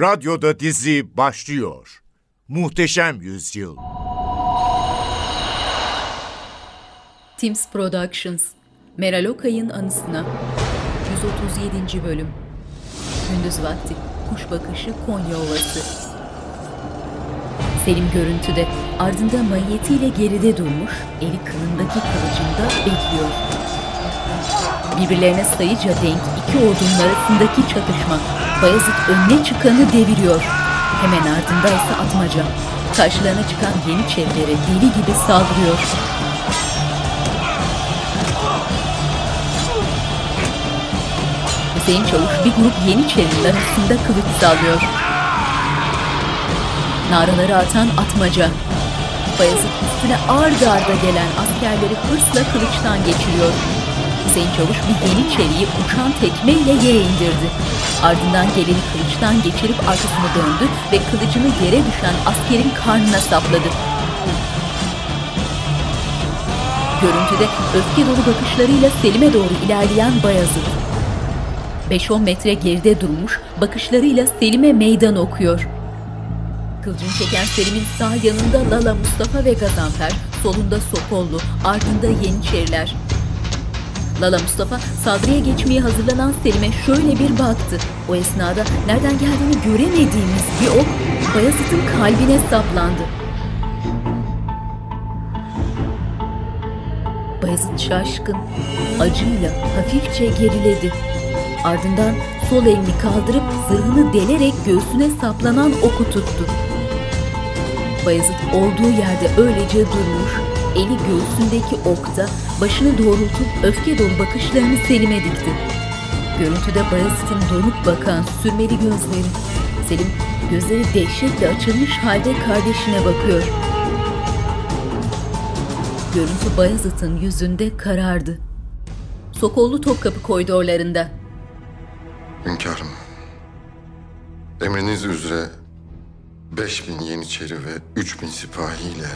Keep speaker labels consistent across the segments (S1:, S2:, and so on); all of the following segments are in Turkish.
S1: Radyoda dizi başlıyor. Muhteşem Yüzyıl.
S2: Teams Productions Meral Okay'ın anısına 137. bölüm Gündüz vakti kuş bakışı Konya Ovası Selim görüntüde ardında mayiyetiyle geride durmuş eli kılındaki kılıcında bekliyor. Birbirlerine sayıca denk iki ordunun arasındaki çatışma Bayezid önüne çıkanı deviriyor. Hemen ardında ise atmaca. Karşılarına çıkan Yeniçerilere deli gibi saldırıyor. Hüseyin Çavuş bir grup Yeniçerinin arasında kılıç sallıyor. Naraları atan atmaca. Bayezid üstüne ardı arda gelen askerleri hırsla kılıçtan geçiriyor. Hüseyin Çavuş bir Yeniçeriyi uçan tekmeyle yere indirdi. Ardından geleni kılıçtan geçirip arkasına döndü ve kılıcını yere düşen askerin karnına sapladı. Görüntüde öfke dolu bakışlarıyla Selim'e doğru ilerleyen Bayezid. 5-10 metre geride durmuş, bakışlarıyla Selim'e meydan okuyor. Kılıcını çeken Selim'in sağ yanında Lala Mustafa ve Gazanfer, solunda Sokollu, ardında Yeniçeriler. Lala Mustafa saldırıya geçmeye hazırlanan Selim'e şöyle bir baktı. O esnada nereden geldiğini göremediğimiz bir ok Bayezid'in kalbine saplandı. Bayezid şaşkın, acıyla hafifçe geriledi. Ardından sol elini kaldırıp zırhını delerek göğsüne saplanan oku tuttu. Bayezid olduğu yerde öylece durmuş, eli göğsündeki okta başını doğrultup öfke dolu bakışlarını Selim'e dikti. Görüntüde Bayezid'in donuk bakan sürmeli gözleri. Selim gözleri dehşetle açılmış halde kardeşine bakıyor. Görüntü Bayezid'in yüzünde karardı. Sokollu Topkapı koridorlarında.
S3: Hünkârım, emriniz üzere 5000 Yeniçeri ve 3000 sipahiyle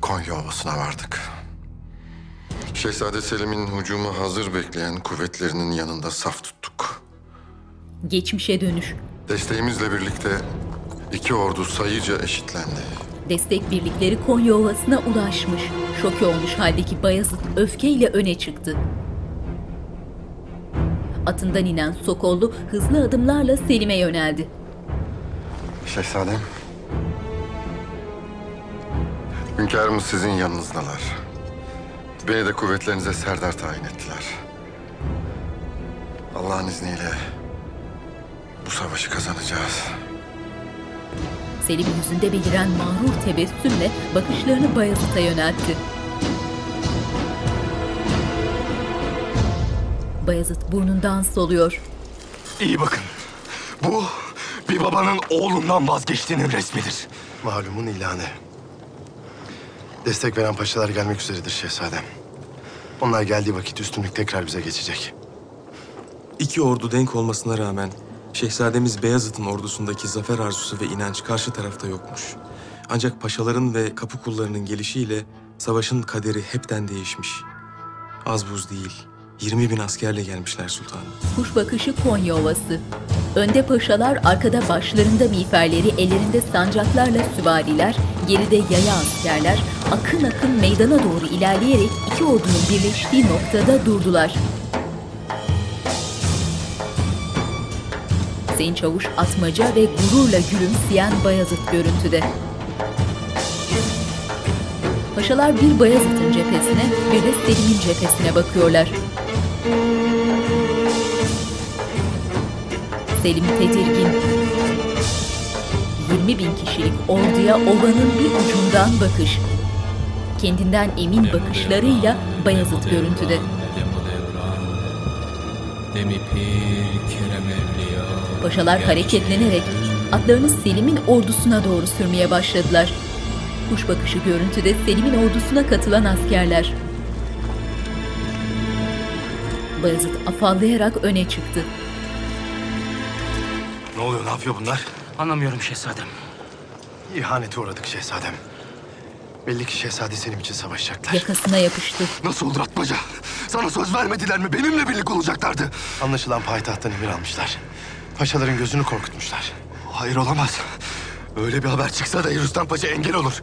S3: Konya Ovası'na vardık. Şehzade Selim'in hücumu hazır bekleyen kuvvetlerinin yanında saf tuttuk.
S2: Geçmişe dönüş.
S3: Desteğimizle birlikte iki ordu sayıca eşitlendi.
S2: Destek birlikleri Konya Ovası'na ulaşmış. Şoke olmuş haldeki Bayezid öfkeyle öne çıktı. Atından inen Sokollu hızlı adımlarla Selim'e yöneldi.
S3: Şehzadem. Hünkârımız sizin yanınızdalar. Beni de kuvvetlerinize serdar tayin ettiler. Allah'ın izniyle bu savaşı kazanacağız.
S2: Selim yüzünde beliren mağrur tebessümle bakışlarını Bayezid'e yöneltti. Bayezid burnundan soluyor.
S4: İyi bakın. Bu bir babanın oğlundan vazgeçtiğinin resmidir.
S5: Malumun ilanı. Destek veren paşalar gelmek üzeredir şehzadem. Onlar geldiği vakit üstünlük tekrar bize geçecek.
S6: İki ordu denk olmasına rağmen Şehzademiz Beyazıt'ın ordusundaki zafer arzusu ve inanç karşı tarafta yokmuş. Ancak paşaların ve kapı kullarının gelişiyle savaşın kaderi hepten değişmiş. Az buz değil, 20 bin askerle gelmişler sultanım.
S2: Kuş bakışı Konya Ovası. Önde paşalar, arkada başlarında miğferleri, ellerinde sancaklarla süvariler, geride yaya askerler, akın akın meydana doğru ilerleyerek iki ordunun birleştiği noktada durdular. Hüseyin Çavuş atmaca ve gururla gülümseyen Bayezid görüntüde. Paşalar bir Bayezid'in cephesine bir de Selim'in cephesine bakıyorlar. Selim tedirgin. 20 bin kişilik orduya ovanın bir ucundan bakış. Kendinden emin bakışlarıyla Bayezid görüntüde. Paşalar hareketlenerek atlarını Selim'in ordusuna doğru sürmeye başladılar. Kuş bakışı görüntüde Selim'in ordusuna katılan askerler. Bayezid afallayarak öne çıktı.
S4: Ne oluyor, ne yapıyor bunlar?
S7: Anlamıyorum şehzadem.
S5: İhanete uğradık şehzadem. Belli ki şehzade Selim için savaşacaklar.
S2: Yakasına yapıştı.
S4: Nasıl olur Atmaca? Sana söz vermediler mi? Benimle birlik olacaklardı.
S5: Anlaşılan payitahttan emir almışlar. Paşaların gözünü korkutmuşlar.
S4: Hayır olamaz. Öyle bir haber çıksa da Rüstem Paşa engel olur.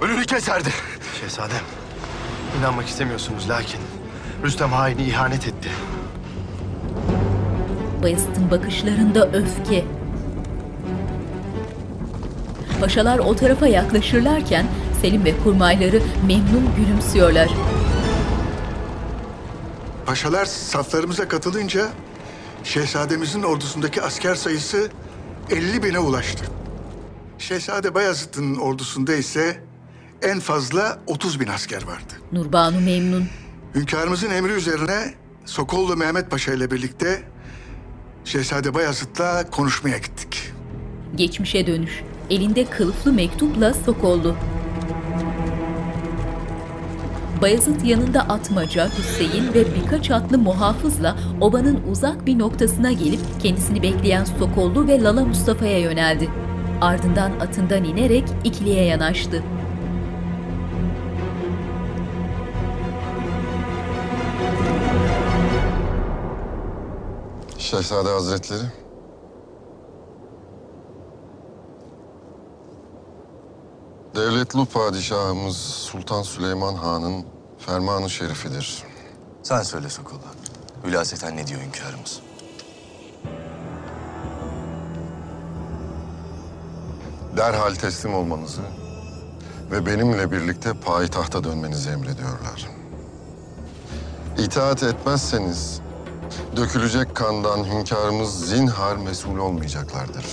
S4: Önünü keserdi.
S5: Şehzadem, inanmak istemiyorsunuz lakin Rüstem haini ihanet etti.
S2: Bayezid'in bakışlarında öfke. Paşalar o tarafa yaklaşırlarken Selim ve kurmayları memnun gülümsüyorlar.
S7: Paşalar saflarımıza katılınca şehzademizin ordusundaki asker sayısı 50 bine ulaştı. Şehzade Bayezid'in ordusunda ise en fazla 30 bin asker vardı.
S2: Nurbanu memnun.
S7: Hünkârımızın emri üzerine Sokollu Mehmet Paşa ile birlikte Şehzade Bayezid'le konuşmaya gittik.
S2: Geçmişe dönüş. Elinde kılıflı mektupla Sokollu. Bayezid yanında Atmaca, Hüseyin ve birkaç atlı muhafızla obanın uzak bir noktasına gelip kendisini bekleyen Sokollu ve Lala Mustafa'ya yöneldi. Ardından atından inerek ikiliye yanaştı.
S3: Şehzade Hazretleri. Devletlu padişahımız Sultan Süleyman Han'ın fermanı şerifidir.
S4: Sen söyle Sokollu. Hülaseten ne diyor hünkârımız?
S3: Derhal teslim olmanızı ve benimle birlikte payitahta dönmenizi emrediyorlar. İtaat etmezseniz dökülecek kandan hünkârımız zinhar mesul olmayacaklardır.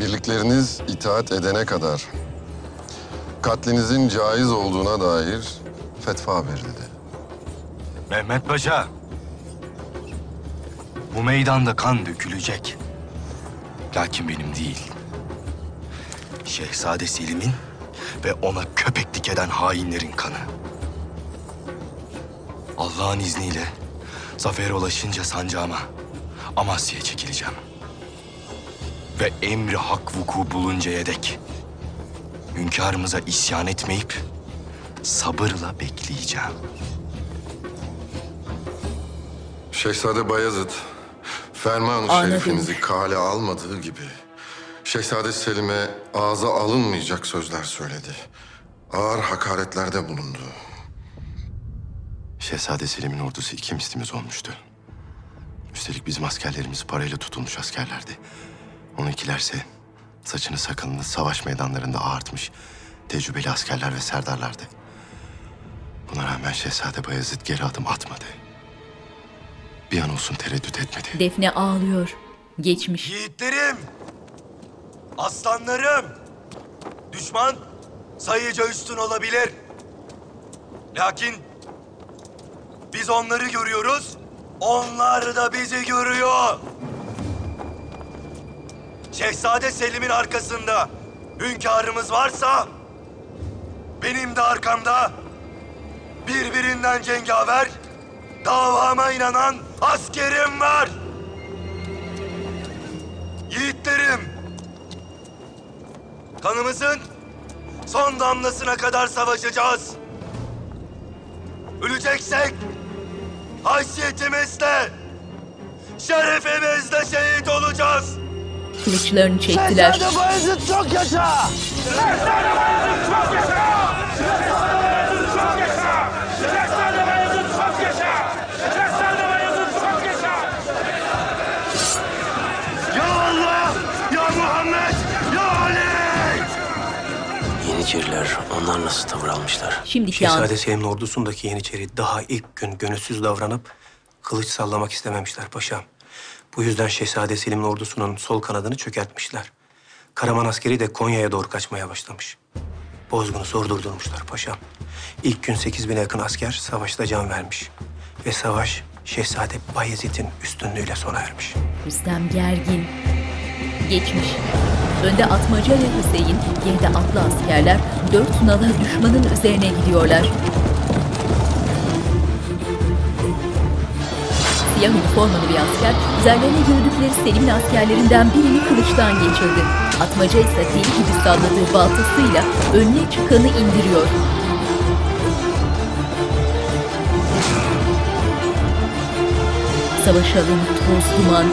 S3: Birlikleriniz itaat edene kadar katlinizin caiz olduğuna dair fetva verildi.
S4: Mehmet Paşa. Bu meydanda kan dökülecek. Lakin benim değil. Şehzade Selim'in ve ona köpeklik eden hainlerin kanı. Allah'ın izniyle zafere ulaşınca sancağıma Amasya'ya çekileceğim. Ve emri hak vuku buluncaya dek hünkârımıza isyan etmeyip sabırla bekleyeceğim.
S3: Şehzade Bayezid, ferman-ı şerifinizi kale almadığı gibi... ...Şehzade Selim'e ağza alınmayacak sözler söyledi. Ağır hakaretlerde bulundu.
S4: Şehzade Selim'in ordusu iki mislimiz olmuştu. Üstelik bizim askerlerimiz parayla tutulmuş askerlerdi. Onunkilerse saçını sakalını savaş meydanlarında ağartmış tecrübeli askerler ve serdarlardı. Buna rağmen Şehzade Bayezid geri adım atmadı. Bir an olsun tereddüt etmedi.
S2: Defne ağlıyor. Geçmiş.
S4: Yiğitlerim! Aslanlarım! Düşman sayıca üstün olabilir. Lakin biz onları görüyoruz, onlar da bizi görüyor. Şehzade Selim'in arkasında hünkârımız varsa benim de arkamda birbirinden cengaver, davama inanan askerim var. Yiğitlerim, kanımızın son damlasına kadar savaşacağız. Öleceksek haysiyetimizle, şerefimizle şehit olacağız.
S2: Kılıçlarını çektiler.
S4: Bayezid çok yaşa! Ya
S8: Yeniçeriler onlar nasıl tavır almışlar?
S2: Şimdiki an.
S8: Şehzade Selim'in ordusundaki Yeniçeri daha ilk gün gönülsüz davranıp kılıç sallamak istememişler paşam. Bu yüzden Şehzade Selim'in ordusunun sol kanadını çökertmişler. Karaman askeri de Konya'ya doğru kaçmaya başlamış. Bozgunu zor durdurmuşlar paşam. İlk gün 8 bine yakın asker savaşta can vermiş. Ve savaş Şehzade Bayezid'in üstünlüğüyle sona ermiş.
S2: Rüstem gergin. Geçmiş. Önde Atmaca ve Hüseyin, geride atlı askerler dört nala düşmanın üzerine gidiyorlar. Siyah üniformalı bir asker, üzerlerine gördükleri Selim'in askerlerinden birini kılıçtan geçirdi. Atmaca ise deli gibi salladığı baltasıyla önüne çıkanı indiriyor. Savaş alanı toz duman.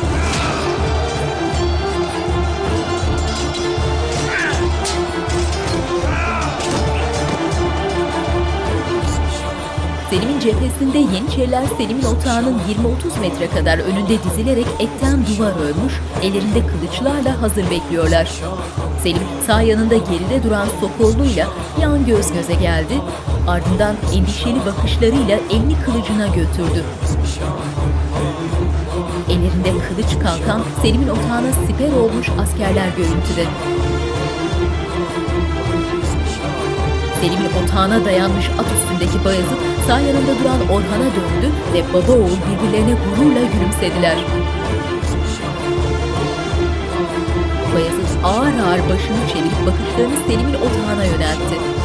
S2: Selim'in cephesinde Yeniçeriler Selim'in otağının 20-30 metre kadar önünde dizilerek etten duvar örmüş, ellerinde kılıçlarla hazır bekliyorlar. Selim sağ yanında geride duran Sokollu'yla bir an göz göze geldi, ardından endişeli bakışlarıyla elini kılıcına götürdü. Ellerinde kılıç kalkan Selim'in otağına siper olmuş askerler görüntüde. Selim'in otağına dayanmış at üstündeki Bayezid sağ yanında duran Orhan'a döndü ve baba oğul birbirlerine gururla gülümsediler. Bayezid ağır ağır başını çevirip bakışlarını Selim'in otağına yöneltti.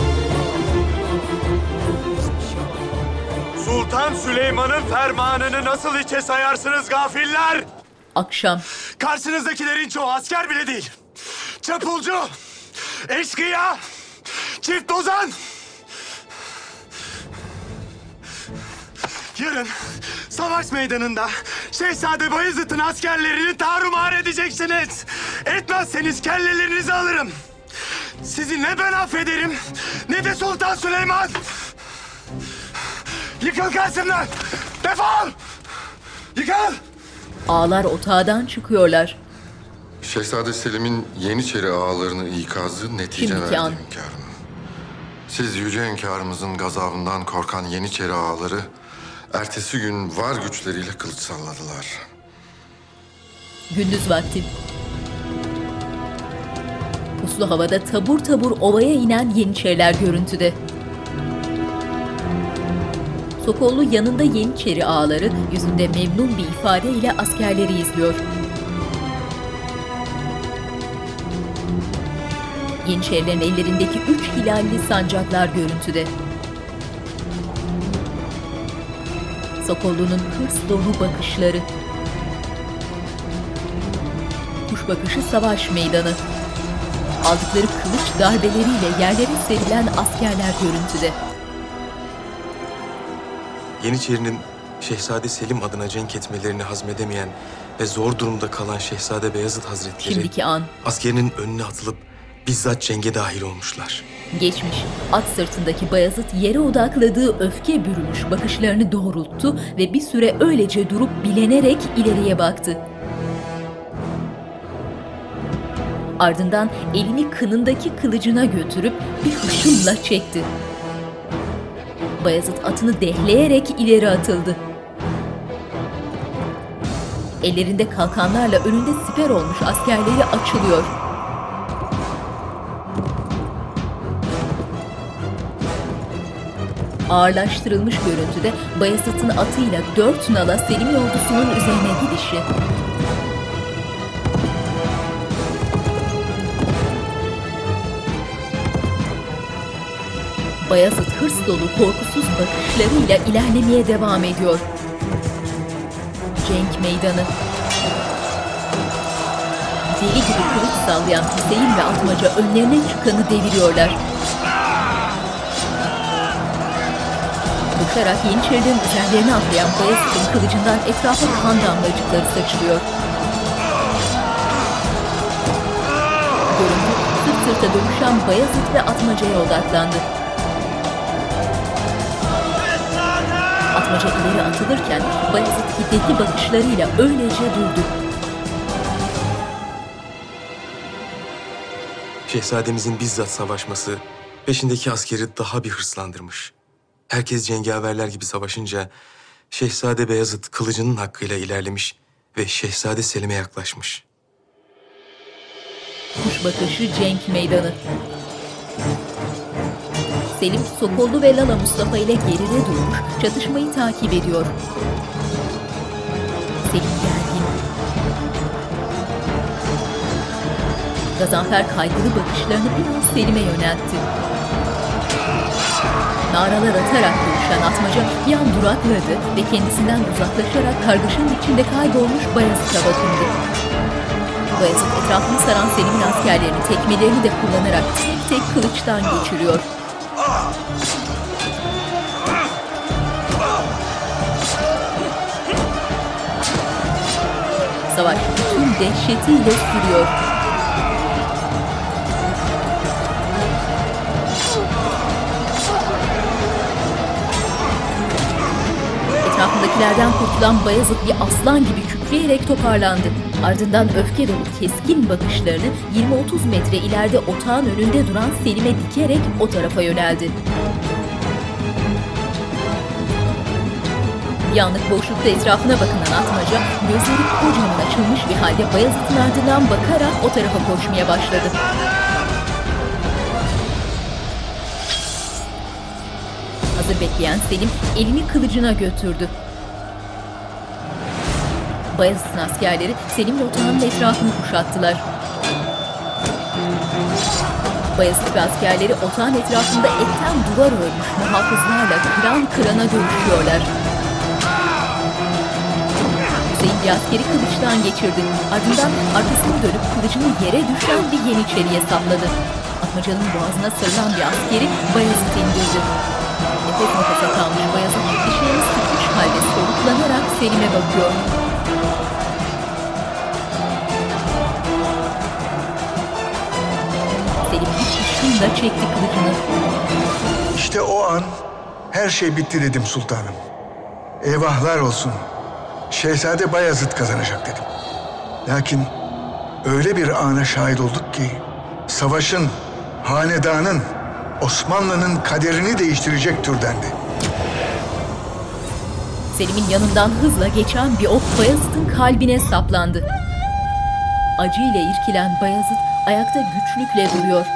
S5: Sultan Süleyman'ın fermanını nasıl içe sayarsınız gafiller?
S2: Akşam
S5: Karşınızdakilerin çoğu asker bile değil. Çapulcu, eşkıya, çift bozan. Yarın savaş meydanında Şehzade Bayezid'in askerlerini tarumar edeceksiniz. Etmezseniz kellelerinizi alırım. Sizi ne ben affederim ne de Sultan Süleyman. Yıkıl karşımdan! Defol! Yıkıl!
S2: ağlar otağdan çıkıyorlar.
S3: Şehzade Selim'in Yeniçeri ağalarını ikazı netice
S2: Şimdiki
S3: verdi
S2: an.
S3: hünkârım. Siz yüce hünkârımızın gazabından korkan Yeniçeri ağaları... ...ertesi gün var güçleriyle kılıç salladılar.
S2: Gündüz vakti. Puslu havada tabur tabur ovaya inen Yeniçeriler görüntüde. Sokollu yanında Yeniçeri ağaları yüzünde memnun bir ifadeyle askerleri izliyor. Yeniçerilerin ellerindeki üç hilalli sancaklar görüntüde. Sokollu'nun hırs dolu bakışları. Kuş bakışı savaş meydanı. Aldıkları kılıç darbeleriyle yerlere serilen askerler görüntüde.
S6: Yeniçeri'nin Şehzade Selim adına cenk etmelerini hazmedemeyen ve zor durumda kalan Şehzade Beyazıt Hazretleri
S2: Şimdiki an.
S6: askerinin önüne atılıp bizzat cenge dahil olmuşlar.
S2: Geçmiş, at sırtındaki Bayazıt yere odakladığı öfke bürümüş bakışlarını doğrulttu ve bir süre öylece durup bilenerek ileriye baktı. Ardından elini kınındaki kılıcına götürüp bir hışımla çekti. Bayazıt atını dehleyerek ileri atıldı. Ellerinde kalkanlarla önünde siper olmuş askerleri açılıyor. Ağırlaştırılmış görüntüde Bayezid'in atıyla dört nala Selim'in ordusunun üzerine gidişi. Bayezid hırs dolu korkusuz bakışlarıyla ilerlemeye devam ediyor. Cenk meydanı. Deli gibi kılıç sallayan Hüseyin ve Atmaca önlerine çıkanı deviriyorlar. Koşarak Yeniçerilerin üzerlerine atlayan Bayezid'in kılıcından etrafa kan damlacıkları saçılıyor. Görüntü sırt sırta dövüşen Bayezid ve Atmaca'ya odaklandı. Atmaca ileri atılırken Bayezid hiddetli bakışlarıyla öylece durdu.
S6: Şehzademizin bizzat savaşması peşindeki askeri daha bir hırslandırmış. Herkes cengaverler gibi savaşınca Şehzade Beyazıt kılıcının hakkıyla ilerlemiş ve Şehzade Selim'e yaklaşmış.
S2: Kuş bakışı Cenk Meydanı. Selim, Sokollu ve Lala Mustafa ile geride durmuş, çatışmayı takip ediyor. Selim gergin. Gazanfer kaygılı bakışlarını biraz Selim'e yöneltti. Naralar atarak dövüşen Atmaca bir an durakladı ve kendisinden uzaklaşarak kargaşanın içinde kaybolmuş Bayezid'e bakındı. Bayezid etrafını saran Selim'in askerlerini tekmelerini de kullanarak tek tek kılıçtan geçiriyor. Savaş tüm dehşetiyle sürüyor. Etrafındakilerden kurtulan Bayezid bir aslan gibi kükreyerek toparlandı. Ardından öfke dolu keskin bakışlarını 20-30 metre ileride otağın önünde duran Selim'e dikerek o tarafa yöneldi. Bir anlık boşlukta etrafına bakınan Atmaca gözleri kocaman açılmış bir halde Bayezid'in ardından bakarak o tarafa koşmaya başladı. Hazır bekleyen Selim elini kılıcına götürdü. Bayezid'in askerleri Selim'le otağının etrafını kuşattılar. Bayezid ve askerleri otağın etrafında etten duvar örmüş muhafızlarla kıran kırana dövüşüyorlar. Hüseyin askeri kılıçtan geçirdi. Ardından arkasını dönüp kılıcını yere düşen bir yeniçeriye sapladı. Atmaca'nın boğazına sarılan bir askeri Bayezid indirdi. Nefes nefese kalmış Bayezid dişlerini sıkmış halde soluklanarak Selim'e bakıyor. Işınla çekti kılıcını.
S7: İşte o an her şey bitti dedim sultanım. Eyvahlar olsun. Şehzade Bayezid kazanacak dedim. Lakin öyle bir ana şahit olduk ki savaşın, hanedanın, Osmanlı'nın kaderini değiştirecek türdendi.
S2: Selim'in yanından hızla geçen bir ok Bayezid'in kalbine saplandı. Acıyla irkilen Bayezid ayakta güçlükle duruyor.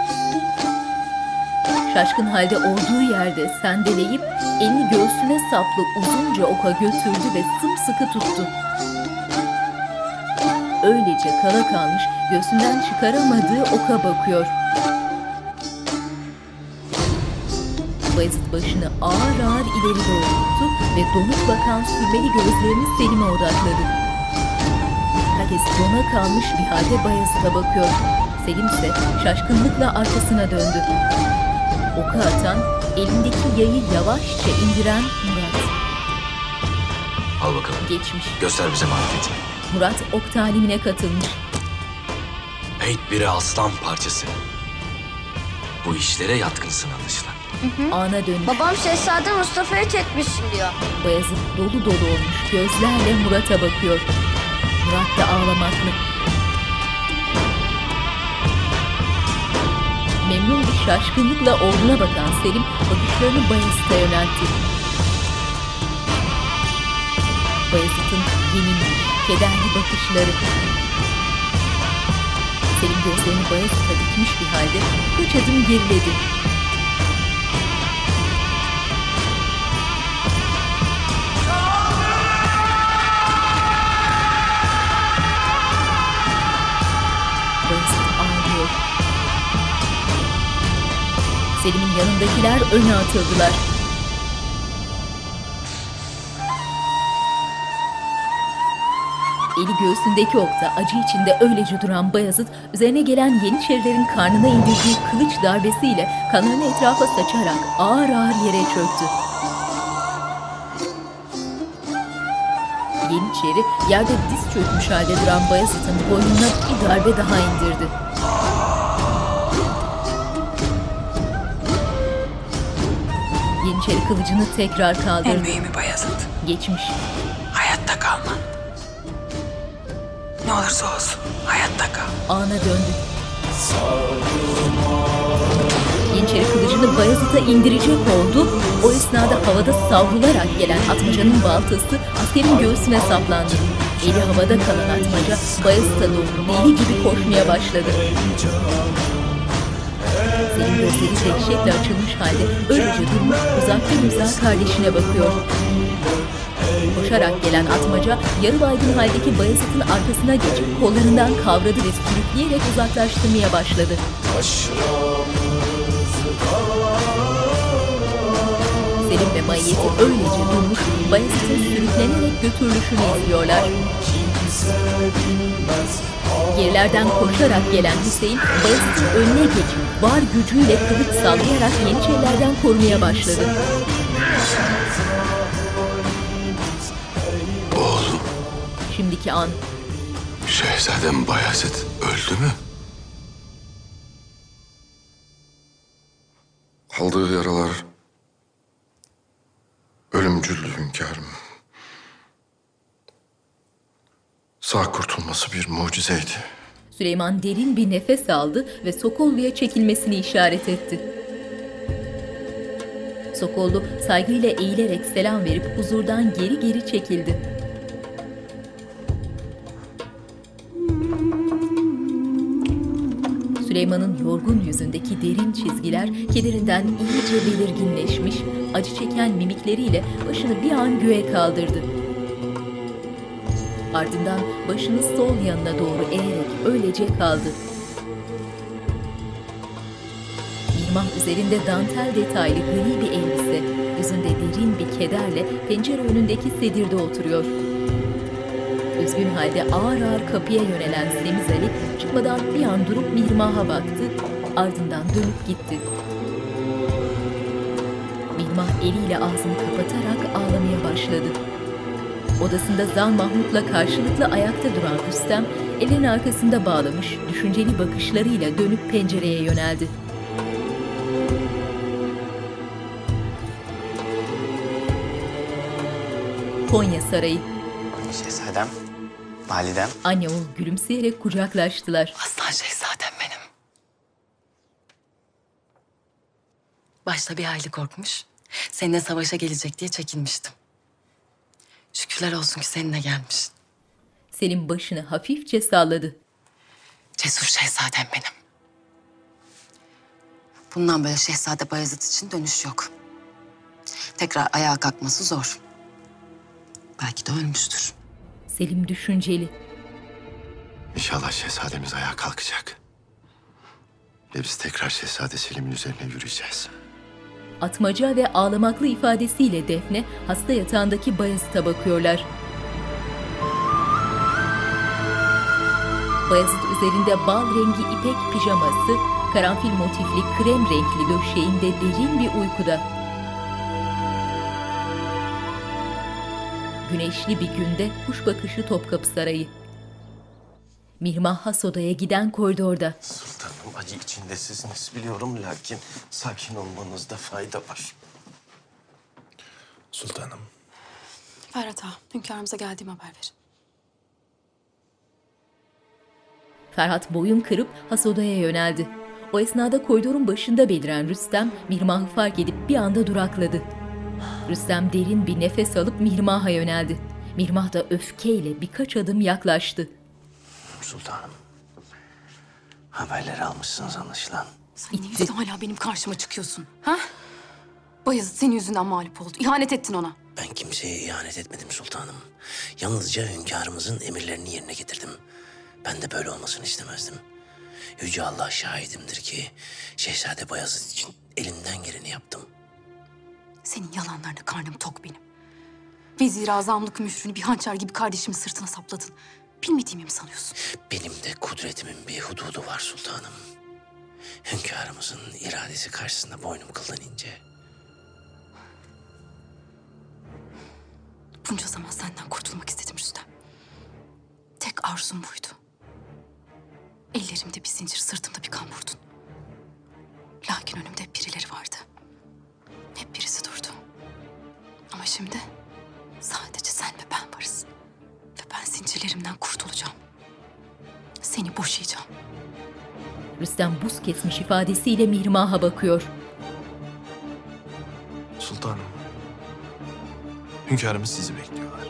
S2: Şaşkın halde olduğu yerde sendeleyip elini göğsüne saplı uzunca oka götürdü ve sımsıkı tuttu. Öylece kala kalmış göğsünden çıkaramadığı oka bakıyor. Bayezid başını ağır ağır ileri doğru tuttu ve donuk bakan sürmeli gözlerini Selim'e odakladı. Herkes dona kalmış bir halde Bayezid'e bakıyor. Selim ise şaşkınlıkla arkasına döndü. Oku atan, elindeki yayı yavaşça indiren Murat.
S9: Al bakalım.
S2: Geçmiş.
S9: Göster bize marifetini.
S2: Murat ok talimine katılmış.
S9: Peyt biri aslan parçası. Bu işlere yatkınsın anlaşılan.
S2: Ana dönüş.
S10: Babam Şehzade Mustafa'yı çekmişsin diyor.
S2: Bayezid dolu dolu olmuş gözlerle Murat'a bakıyor. Murat da ağlamaklı. Memnun bir şaşkınlıkla oğluna bakan Selim bakışlarını Bayezid'e yöneltti. Bayezid'in yenilmiş, kederli bakışları. Selim gözlerini Bayezid'e dikmiş bir halde birkaç adım geriledi. Selim'in yanındakiler öne atıldılar. Eli göğsündeki okta acı içinde öylece duran Bayezid, üzerine gelen Yeniçerilerin karnına indirdiği kılıç darbesiyle kanlarını etrafa saçarak ağır ağır yere çöktü. Yeniçeri yerde diz çökmüş halde duran Bayezid'in boynuna bir darbe daha indirdi. Yeniçeri kılıcını tekrar
S11: En
S2: kaldırdı.
S11: mühimi Bayezid.
S2: Geçmiş.
S11: Hayatta kalman. Ne olursa olsun hayatta kal.
S2: ana döndü. Yeniçeri kılıcını Bayezid'e indirecek oldu. O esnada havada savrularak gelen Atmaca'nın baltası askerin göğsüne saplandı. Eli havada kalan Atmaca Bayezid'e doğru deli gibi koşmaya başladı. Senin gözleri dehşetle açılmış halde öylece durmuş uzaktan uzağa kardeşine bakıyor. Koşarak gelen atmaca yarı baygın haldeki Bayezid'in arkasına geçip kollarından kavradı ve sürükleyerek uzaklaştırmaya başladı. Selim ve Maiyeti öylece durmuş Bayezid'in sürüklenerek götürülüşünü izliyorlar. Gerilerden koşarak gelen Hüseyin Bayezid'in önüne geçip var gücüyle kılıç sallayarak Yeniçerilerden korumaya başladı. Şimdiki an
S4: Şehzadem Bayezid öldü mü?
S3: Aldığı yaralar ölümcüldü hünkârım. Sağ kurtulması bir mucizeydi.
S2: Süleyman derin bir nefes aldı ve Sokollu'ya çekilmesini işaret etti. Sokollu saygıyla eğilerek selam verip huzurdan geri geri çekildi. Süleyman'ın yorgun yüzündeki derin çizgiler kederinden iyice belirginleşmiş, acı çeken mimikleriyle başını bir an göğe kaldırdı. Ardından başını sol yanına doğru eğerek öylece kaldı. Mihmah üzerinde dantel detaylı gri bir elbise, yüzünde derin bir kederle pencere önündeki sedirde oturuyor. Üzgün halde ağır ağır kapıya yönelen Semiz Ali çıkmadan bir an durup Mihmah'a baktı, ardından dönüp gitti. Mihmah eliyle ağzını kapatarak ağlamaya başladı. Odasında Zan Mahmut'la karşılıklı ayakta duran Rüstem, elini arkasında bağlamış, düşünceli bakışlarıyla dönüp pencereye yöneldi. Konya Sarayı.
S11: Şehzadem, validem.
S2: Anne oğul gülümseyerek kucaklaştılar.
S12: Aslan şehzadem benim. Başta bir hayli korkmuş. Seninle savaşa gelecek diye çekinmiştim. Şükürler olsun ki seninle gelmiş.
S2: Selim başını hafifçe salladı.
S12: Cesur şehzadem benim. Bundan böyle Şehzade Bayezid için dönüş yok. Tekrar ayağa kalkması zor. Belki de ölmüştür.
S2: Selim düşünceli.
S4: İnşallah şehzademiz ayağa kalkacak. Ve biz tekrar Şehzade Selim'in üzerine yürüyeceğiz.
S2: Atmaca ve ağlamaklı ifadesiyle Defne hasta yatağındaki Bayezid'e bakıyorlar. Bayezid üzerinde bal rengi ipek pijaması, karanfil motifli krem renkli döşeğinde derin bir uykuda. Güneşli bir günde kuş bakışı Topkapı Sarayı. Mihmah has odaya giden koridorda.
S4: Sultanım acı içindesiniz biliyorum lakin sakin olmanızda fayda var.
S13: Sultanım.
S14: Ferhat Ağa, hünkârımıza geldiğim haber ver.
S2: Ferhat boyun kırıp has odaya yöneldi. O esnada koridorun başında beliren Rüstem, Mihrimah'ı fark edip bir anda durakladı. Rüstem derin bir nefes alıp Mihrimah'a yöneldi. Mihrimah da öfkeyle birkaç adım yaklaştı.
S11: Sultanım. Haberleri almışsınız anlaşılan.
S14: Sen ne yüzden hala benim karşıma çıkıyorsun? Ha? Bayezid senin yüzünden mağlup oldu. İhanet ettin ona.
S11: Ben kimseye ihanet etmedim sultanım. Yalnızca hünkârımızın emirlerini yerine getirdim. Ben de böyle olmasını istemezdim. Yüce Allah şahidimdir ki Şehzade Bayezid için elimden geleni yaptım.
S14: Senin yalanlarına karnım tok benim. Vezir azamlık mührünü bir hançer gibi kardeşimin sırtına sapladın. Bilmediğimi mi sanıyorsun?
S11: Benim de kudretimin bir hududu var sultanım. Hünkârımızın iradesi karşısında boynum kıldan ince.
S14: Bunca zaman senden kurtulmak istedim Rüstem. Tek arzum buydu. Ellerimde bir zincir, sırtımda bir kamburdun. Lakin önümde hep birileri vardı. Hep birisi durdu. Ama şimdi sadece sen ve ben varız. Ve ben zincirlerimden kurtulacağım. Seni boşayacağım.
S2: Rüstem buz kesmiş ifadesiyle Mihrimah'a bakıyor.
S13: Sultanım. Hünkârımız sizi bekliyorlar.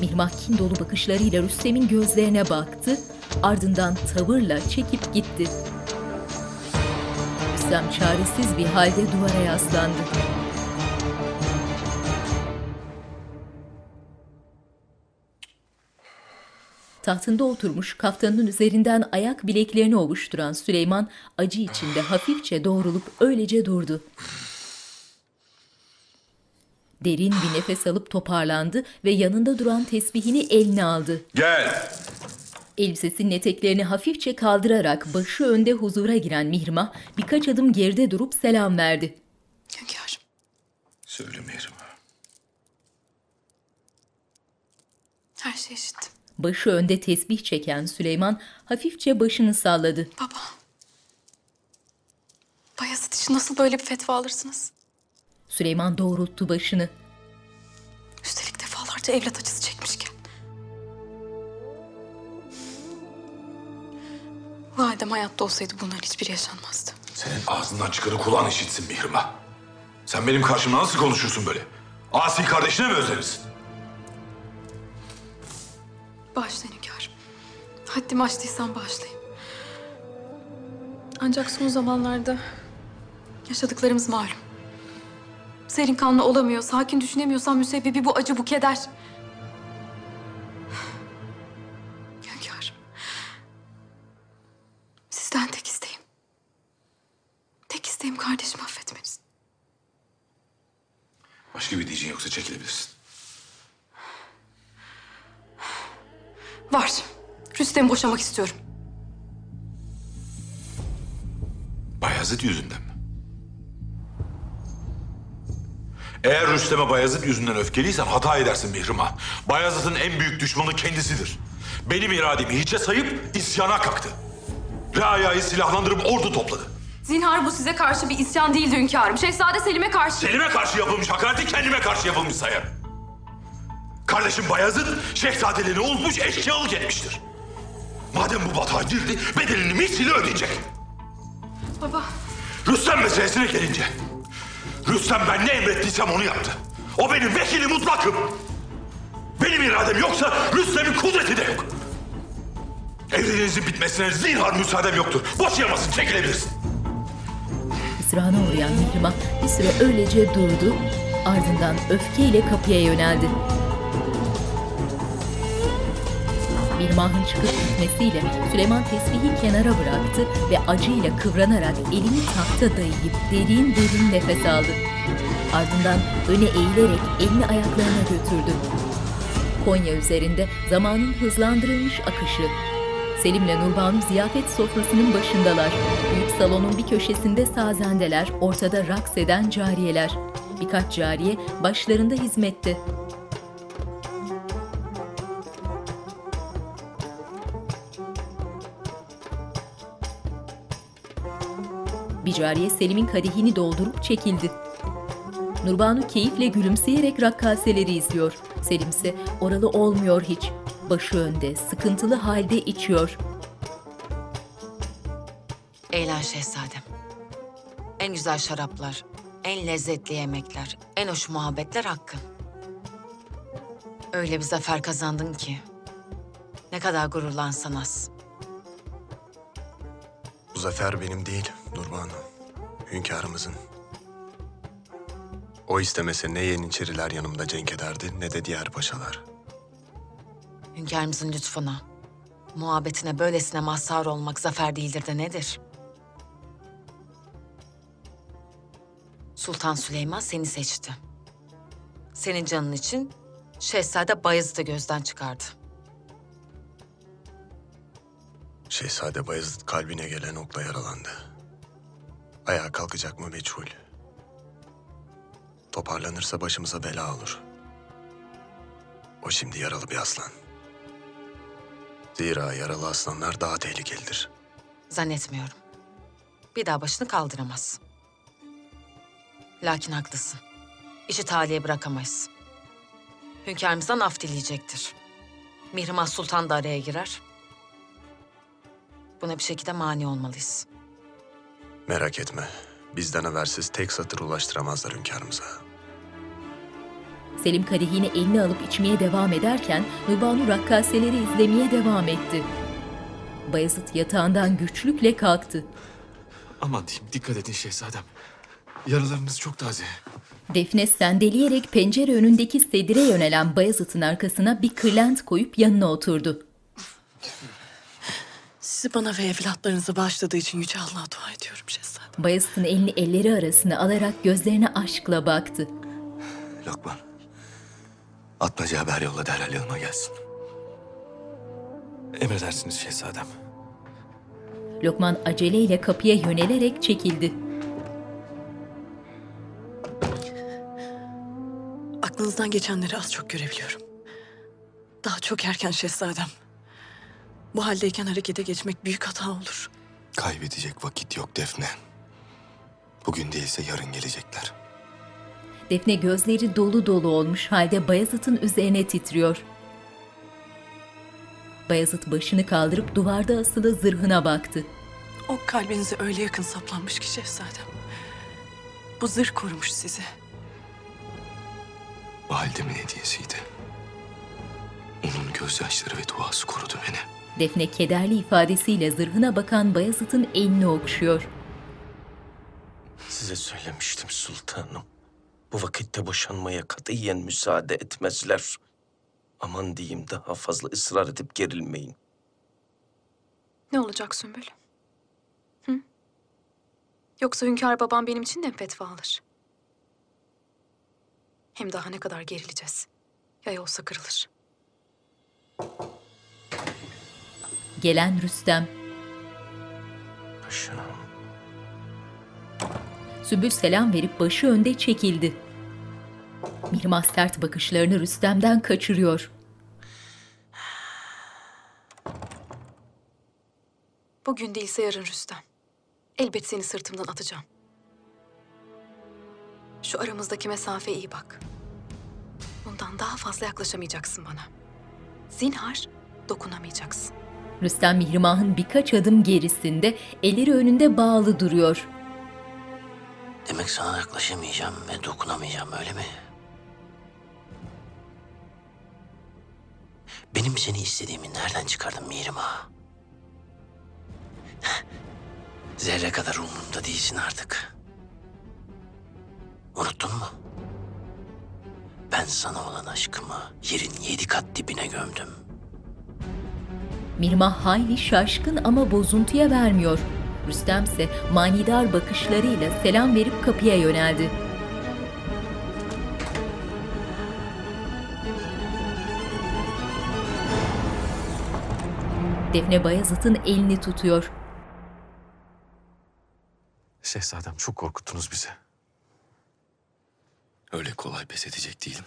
S2: Mihrimah kin dolu bakışlarıyla Rüstem'in gözlerine baktı, ardından tavırla çekip gitti. Rüstem çaresiz bir halde duvara yaslandı. Tahtında oturmuş kaftanın üzerinden ayak bileklerini ovuşturan Süleyman acı içinde hafifçe doğrulup öylece durdu. Derin bir nefes alıp toparlandı ve yanında duran tesbihini eline aldı.
S15: Gel.
S2: Elbisesinin eteklerini hafifçe kaldırarak başı önde huzura giren Mihrimah birkaç adım geride durup selam verdi.
S14: Hünkârım.
S13: Söyle Mihrimah.
S14: Her şey eşittim.
S2: Başı önde tesbih çeken Süleyman hafifçe başını salladı.
S14: Baba. Bayezid için nasıl böyle bir fetva alırsınız?
S2: Süleyman doğrulttu başını.
S14: Üstelik defalarca evlat acısı çekmişken. Validem hayatta olsaydı bunların hiçbiri yaşanmazdı.
S13: Senin ağzından çıkanı kulağın işitsin Mihrimah. Sen benim karşımda nasıl konuşursun böyle? Asi kardeşine mi özlenirsin?
S14: Bağışlayın hünkârım. Haddimi aştıysam bağışlayın. Ancak son zamanlarda yaşadıklarımız malum. Serin kanlı olamıyor, sakin düşünemiyorsam müsebbibi bu acı, bu keder. Hünkârım. Sizden tek isteğim. Tek isteğim kardeşimi affetmeniz.
S13: Başka bir diyeceğin yoksa çekilebilirsin.
S14: Var. Rüstem'i boşamak istiyorum.
S13: Bayezid yüzünden mi? Eğer Rüstem'e Bayezid yüzünden öfkeliysen hata edersin Mihrimah. Bayezid'in en büyük düşmanı kendisidir. Benim irademi hiçe sayıp isyana kalktı. Reaya'yı silahlandırıp ordu topladı.
S14: Zinhar bu size karşı bir isyan değildi hünkârım. Şehzade Selim'e karşı...
S13: Selim'e karşı yapılmış hakareti kendime karşı yapılmış sayarım. Kardeşim Bayezid şehzadeliğini unutmuş eşkıyalık etmiştir. Madem bu batağa girdi bedelini misliyle ödeyecek.
S14: Baba,
S13: Rüstem meselesine gelince. Rüstem ben ne emrettiysem onu yaptı. O benim vekili mutlakım. Benim iradem yoksa Rüstem'in kudreti de yok. Evliliğinizin bitmesine zinhar müsaadem yoktur. Boşayamazsın, çekilebilirsin.
S2: Hüsrana uğrayan Mihrimah bir süre öylece durdu. Ardından öfkeyle kapıya yöneldi. Mihrimah'ın çıkıp gitmesiyle Süleyman tesbihi kenara bıraktı ve acıyla kıvranarak elini tahta dayayıp derin derin nefes aldı. Ardından öne eğilerek elini ayaklarına götürdü. Konya üzerinde zamanın hızlandırılmış akışı. Selim'le Nurbanu ziyafet sofrasının başındalar. Büyük salonun bir köşesinde sazendeler, ortada raks eden cariyeler. Birkaç cariye başlarında hizmette. Cariye Selim'in kadehini doldurup çekildi. Nurbanu keyifle gülümseyerek rakkaseleri izliyor. Selim ise oralı olmuyor hiç. Başı önde, sıkıntılı halde içiyor.
S12: Eğlen şehzadem. En güzel şaraplar, en lezzetli yemekler, en hoş muhabbetler hakkın. Öyle bir zafer kazandın ki. Ne kadar gururlansan az.
S4: Zafer benim değil Nurbanu. Hünkârımızın. O istemese ne Yeniçeriler yanımda cenk ederdi ne de diğer paşalar.
S12: Hünkârımızın lütfuna, muhabbetine böylesine mazhar olmak zafer değildir de nedir? Sultan Süleyman seni seçti. Senin canın için Şehzade Bayezid'i gözden çıkardı.
S4: Şehzade Bayezid kalbine gelen okla yaralandı. Ayağa kalkacak mı meçhul. Toparlanırsa başımıza bela olur. O şimdi yaralı bir aslan. Zira yaralı aslanlar daha tehlikelidir.
S12: Zannetmiyorum. Bir daha başını kaldıramaz. Lakin haklısın. İşi taliye bırakamayız. Hünkârımızdan af dileyecektir. Mihrimah Sultan da araya girer. Buna bir şekilde mani olmalıyız.
S4: Merak etme. Bizden habersiz tek satır ulaştıramazlar hünkârımıza.
S2: Selim kadehini eline alıp içmeye devam ederken Nurbanu rakkaseleri izlemeye devam etti. Bayezid yatağından güçlükle kalktı.
S6: Aman diyeyim dikkat edin şehzadem. Yaralarınız çok taze.
S2: Defne sendeleyerek pencere önündeki sedire yönelen Bayezid'in arkasına bir kırlent koyup yanına oturdu.
S15: Sizi bana ve evlatlarınıza bağışladığı için Yüce Allah'a dua ediyorum şehzadem.
S2: Bayezid'in elini elleri arasına alarak gözlerine aşkla baktı.
S4: Lokman. Atmaca haber yolla derhal yanıma gelsin.
S6: Emredersiniz şehzadem.
S2: Lokman aceleyle kapıya yönelerek çekildi.
S15: Aklınızdan geçenleri az çok görebiliyorum. Daha çok erken şehzadem. Bu haldeyken harekete geçmek büyük hata olur.
S4: Kaybedecek vakit yok Defne. Bugün değilse yarın gelecekler.
S2: Defne gözleri dolu dolu olmuş halde Bayezid'in üzerine titriyor. Bayezid başını kaldırıp duvarda asılı zırhına baktı.
S15: O kalbinize öyle yakın saplanmış ki şehzadem. Bu zırh korumuş sizi.
S4: Validemin hediyesiydi. Onun gözyaşları ve duası korudu beni.
S2: Defne kederli ifadesiyle zırhına bakan Bayezid'in elini okşuyor.
S11: Size söylemiştim sultanım. Bu vakitte boşanmaya katiyen müsaade etmezler. Aman diyeyim daha fazla ısrar edip gerilmeyin.
S14: Ne olacak Sümbül? Hı? Yoksa hünkâr babam benim için de mi fetva alır? Hem daha ne kadar gerileceğiz? Yay olsa kırılır.
S2: Gelen Rüstem.
S11: Paşam.
S2: Sümbül selam verip başı önde çekildi. Mihrimah sert bakışlarını Rüstem'den kaçırıyor.
S14: Bugün değilse yarın Rüstem. Elbet seni sırtımdan atacağım. Şu aramızdaki mesafeye iyi bak. Bundan daha fazla yaklaşamayacaksın bana. Zinhar dokunamayacaksın.
S2: Rüstem Mihrimah'ın birkaç adım gerisinde, elleri önünde bağlı duruyor.
S11: Demek sana yaklaşamayacağım ve dokunamayacağım öyle mi? Benim seni istediğimi nereden çıkardın Mihrimah? Zerre kadar umurumda değilsin artık. Unuttun mu? Ben sana olan aşkımı yerin yedi kat dibine gömdüm.
S2: Mihrimah hayli şaşkın ama bozuntuya vermiyor. Rüstem ise manidar bakışlarıyla selam verip kapıya yöneldi. Defne Bayezid'in elini tutuyor.
S4: Şehzadem çok korkuttunuz bizi. Öyle kolay pes edecek değilim.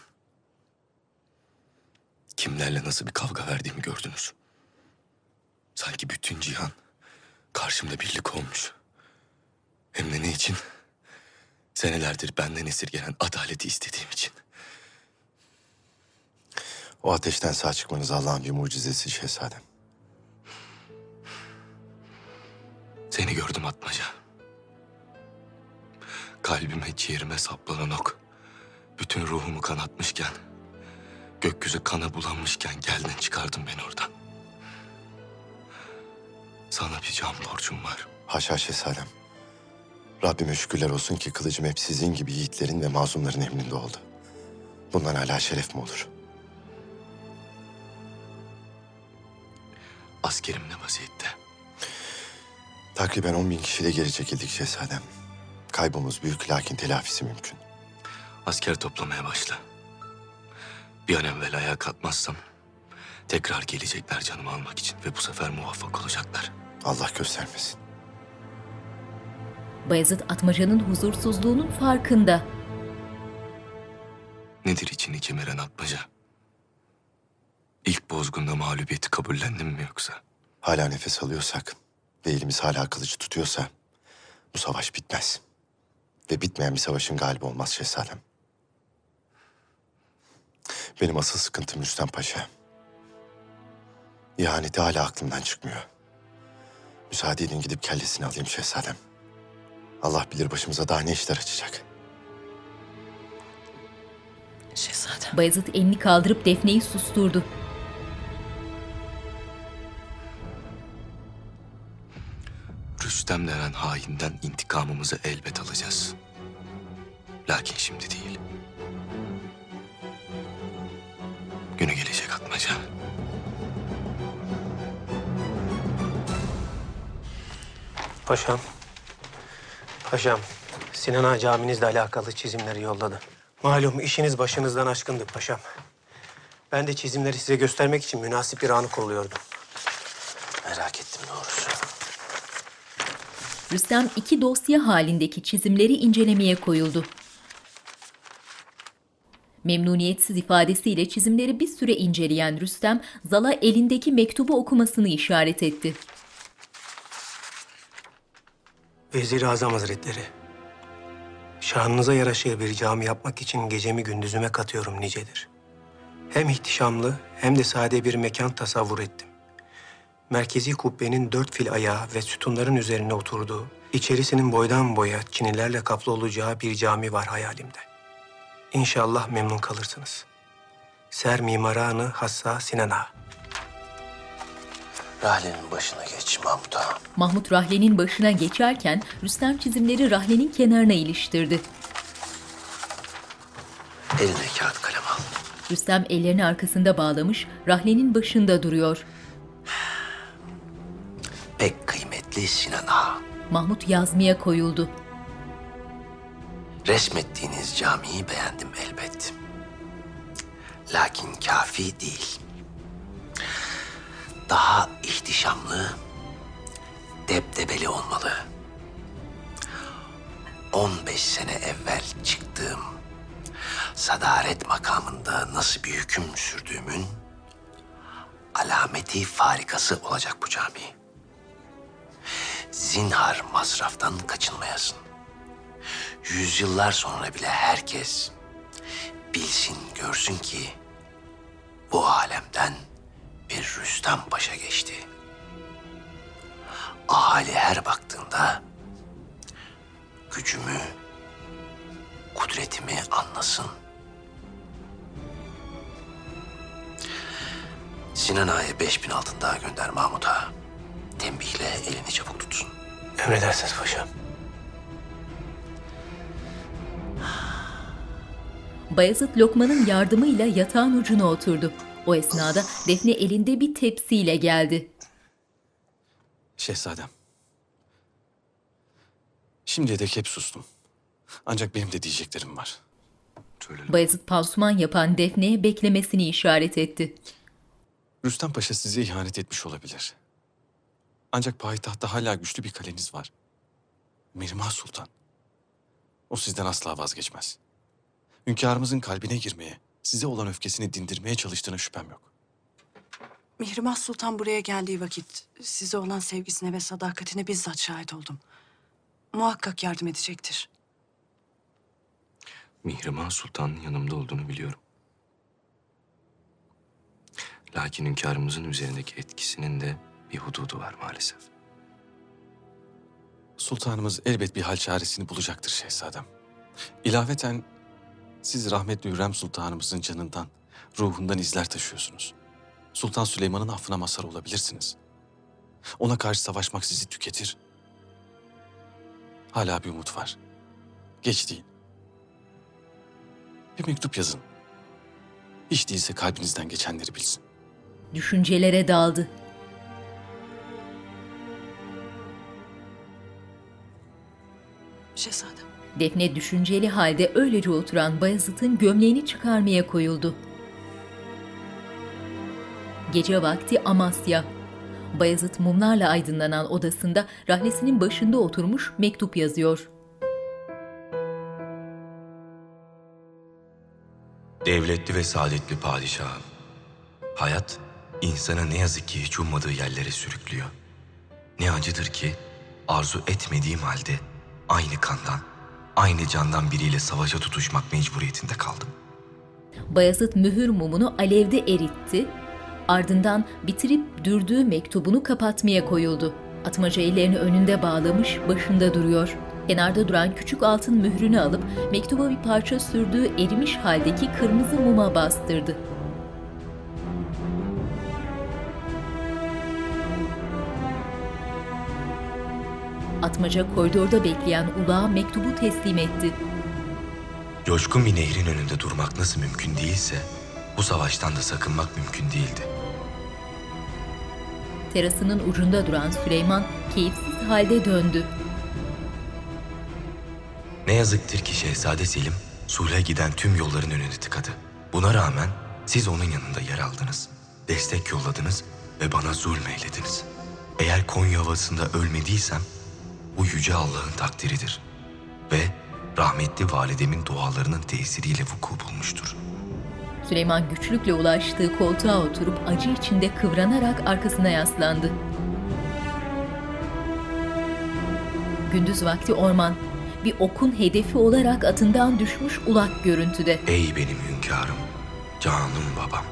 S4: Kimlerle nasıl bir kavga verdiğimi gördünüz. Sanki bütün cihan karşımda birlik olmuş. Hem de ne için? Senelerdir benden esirgenen adaleti istediğim için. O ateşten sağ çıkmanız Allah'ın bir mucizesi şehzadem. Seni gördüm Atmaca. Kalbime, ciğerime saplanan ok. Bütün ruhumu kanatmışken, gökyüzü kana bulanmışken geldin çıkardın beni oradan. Sana bir can borcum var. Haşa şehzadem. Rabbime şükürler olsun ki kılıcım hep sizin gibi yiğitlerin ve mazlumların emrinde oldu. Bundan hala şeref mi olur? Askerim ne vaziyette? Takriben 10 bin kişiyle geri çekildik şehzadem. Kaybımız büyük lakin telafisi mümkün. Asker toplamaya başla. Bir an evvel ayağa kalkmazsam tekrar gelecekler canımı almak için ve bu sefer muvaffak olacaklar. Allah göstermesin.
S2: Bayezid Atmaca'nın huzursuzluğunun farkında.
S4: Nedir içini kemiren atmaca? İlk bozgunda mağlubiyeti kabullendin mi yoksa? Hala nefes alıyorsak ve elimiz hala kılıcı tutuyorsa bu savaş bitmez. Ve bitmeyen bir savaşın galibi olmaz şehzadem. Benim asıl sıkıntım Rüstem Paşa. İhaneti hala aklımdan çıkmıyor. Müsaade edin gidip kellesini alayım şehzadem. Allah bilir başımıza daha ne işler açacak.
S15: Şehzadem.
S2: Bayezid elini kaldırıp Defne'yi susturdu.
S4: Rüstem denen hainden intikamımızı elbet alacağız. Lakin şimdi değil. Günü gelecek Atmaca.
S8: Paşam. Paşam. Sinan Ağa caminizle alakalı çizimleri yolladı. Malum işiniz başınızdan aşkındı paşam. Ben de çizimleri size göstermek için münasip bir anı kolluyordum.
S11: Merak ettim doğrusu.
S2: Rüstem iki dosya halindeki çizimleri incelemeye koyuldu. Memnuniyetsiz ifadesiyle çizimleri bir süre inceleyen Rüstem, Zal'a elindeki mektubu okumasını işaret etti.
S8: Vezir-i Azam Hazretleri. Şanınıza yaraşır bir cami yapmak için gecemi gündüzüme katıyorum nicedir. Hem ihtişamlı hem de sade bir mekan tasavvur ettim. Merkezi kubbenin dört fil ayağı ve sütunların üzerine oturduğu, içerisinin boydan boya çinilerle kaplı olacağı bir cami var hayalimde. İnşallah memnun kalırsınız. Ser mimaranı hassa Sinan Ağa.
S11: Rahlenin başına geç Mahmut Ağa.
S2: Mahmut Rahle'nin başına geçerken Rüstem çizimleri Rahle'nin kenarına iliştirdi.
S11: Eline kağıt kalem al.
S2: Rüstem ellerini arkasında bağlamış, Rahle'nin başında duruyor.
S11: Pek kıymetli Sinan Ağa.
S2: Mahmut yazmaya koyuldu.
S11: Resmettiğiniz camiyi beğendim elbet. Lakin kafi değil. Daha ihtişamlı, debdebeli olmalı. 15 sene evvel çıktığım sadaret makamında nasıl bir hüküm sürdüğümün alameti farikası olacak bu cami. Zinhar masraftan kaçınmayasın. Yüzyıllar sonra bile herkes bilsin, görsün ki bu alemden bir Rüstem Paşa geçti. Ahali her baktığında gücümü, kudretimi anlasın. Sinan Ağa'ya beş bin altın daha gönder Mahmut Ağa. Tembihle elini çabuk tutsun.
S8: Emredersiniz paşam.
S2: Bayezid Lokman'ın yardımıyla yatağın ucuna oturdu. O esnada Defne elinde bir tepsiyle geldi.
S6: Şehzadem. Şimdiye dek hep sustum. Ancak benim de diyeceklerim var.
S2: Bayezid pansuman yapan Defne'ye beklemesini işaret etti.
S6: Rüstem Paşa size ihanet etmiş olabilir. Ancak payitahtta hala güçlü bir kaleniz var. Mihrimah Sultan. O sizden asla vazgeçmez. Hünkârımızın kalbine girmeye, size olan öfkesini dindirmeye çalıştığına şüphem yok.
S15: Mihrimah Sultan buraya geldiği vakit size olan sevgisine ve sadakatine bizzat şahit oldum. Muhakkak yardım edecektir.
S16: Mihrimah Sultan'ın yanımda olduğunu biliyorum. Lakin hünkârımızın üzerindeki etkisinin de bir hududu var maalesef.
S6: Sultanımız elbet bir hal çaresini bulacaktır şehzadem. İlaveten siz rahmetli Hürrem Sultanımızın canından, ruhundan izler taşıyorsunuz. Sultan Süleyman'ın affına mazhar olabilirsiniz. Ona karşı savaşmak sizi tüketir. Hala bir umut var. Geç değil. Bir mektup yazın. Hiç değilse kalbinizden geçenleri bilsin.
S2: Düşüncelere daldı.
S15: Şehzadem.
S2: Defne düşünceli halde öylece oturan Bayezid'in gömleğini çıkarmaya koyuldu. Gece vakti Amasya. Bayezid mumlarla aydınlanan odasında rahlesinin başında oturmuş mektup yazıyor.
S16: Devletli ve saadetli padişahım. Hayat insanı ne yazık ki hiç ummadığı yerlere sürüklüyor. Ne acıdır ki arzu etmediğim halde aynı kandan, aynı candan biriyle savaşa tutuşmak mecburiyetinde kaldım.
S2: Bayezid mühür mumunu alevde eritti, ardından bitirip dürdüğü mektubunu kapatmaya koyuldu. Atmaca ellerini önünde bağlamış, başında duruyor. Kenarda duran küçük altın mührünü alıp mektuba bir parça sürdüğü erimiş haldeki kırmızı muma bastırdı. Atmaca koridorda bekleyen ulağa mektubu teslim etti.
S16: Coşkun bir nehrin önünde durmak nasıl mümkün değilse, bu savaştan da sakınmak mümkün değildi.
S2: Terasının ucunda duran Süleyman keyifsiz halde döndü.
S16: Ne yazıktır ki Şehzade Selim, sulhe giden tüm yolların önünü tıkadı. Buna rağmen siz onun yanında yer aldınız, destek yolladınız ve bana zulmeylediniz. Eğer Konya Ovası'nda ölmediysem, bu yüce Allah'ın takdiridir. Ve rahmetli validemin dualarının tesiriyle vuku bulmuştur.
S2: Süleyman güçlükle ulaştığı koltuğa oturup acı içinde kıvranarak arkasına yaslandı. Gündüz vakti orman, bir okun hedefi olarak atından düşmüş ulak görüntüde.
S16: Ey benim hünkârım, canım babam.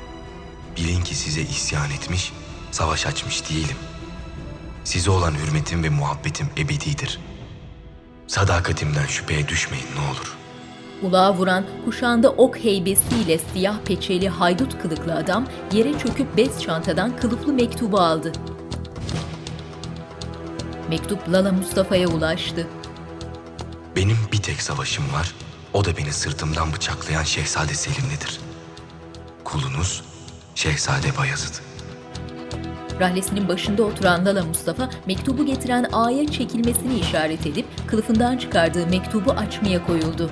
S16: Bilin ki size isyan etmiş, savaş açmış değilim. Size olan hürmetim ve muhabbetim ebedidir. Sadakatimden şüpheye düşmeyin ne olur.
S2: Ulağa vuran, kuşağında ok heybesiyle siyah peçeli haydut kılıklı adam yere çöküp bez çantadan kılıflı mektubu aldı. Mektup Lala Mustafa'ya ulaştı.
S16: Benim bir tek savaşım var, o da beni sırtımdan bıçaklayan Şehzade Selim'ledir. Kulunuz Şehzade Bayezid.
S2: Rahlesinin başında oturan Lala Mustafa, mektubu getiren ağaya çekilmesini işaret edip kılıfından çıkardığı mektubu açmaya koyuldu.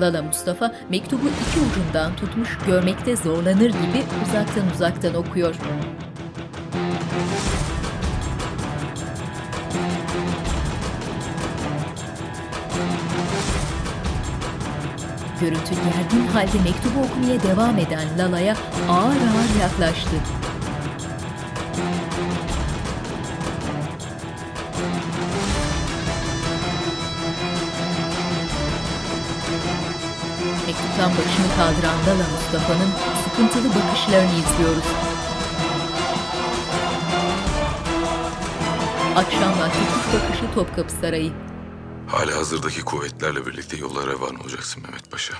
S2: Lala Mustafa mektubu iki ucundan tutmuş görmekte zorlanır gibi uzaktan uzaktan okuyor. Görüntü gergin halde mektubu okumaya devam eden Lala'ya ağır ağır yaklaştı. Mektuptan başını kaldıran Lala Mustafa'nın sıkıntılı bakışlarını izliyoruz. Akşam vakti kuş bakışı Topkapı Sarayı.
S17: Hala hazırdaki kuvvetlerle birlikte yola revan olacaksın Mehmet Paşa.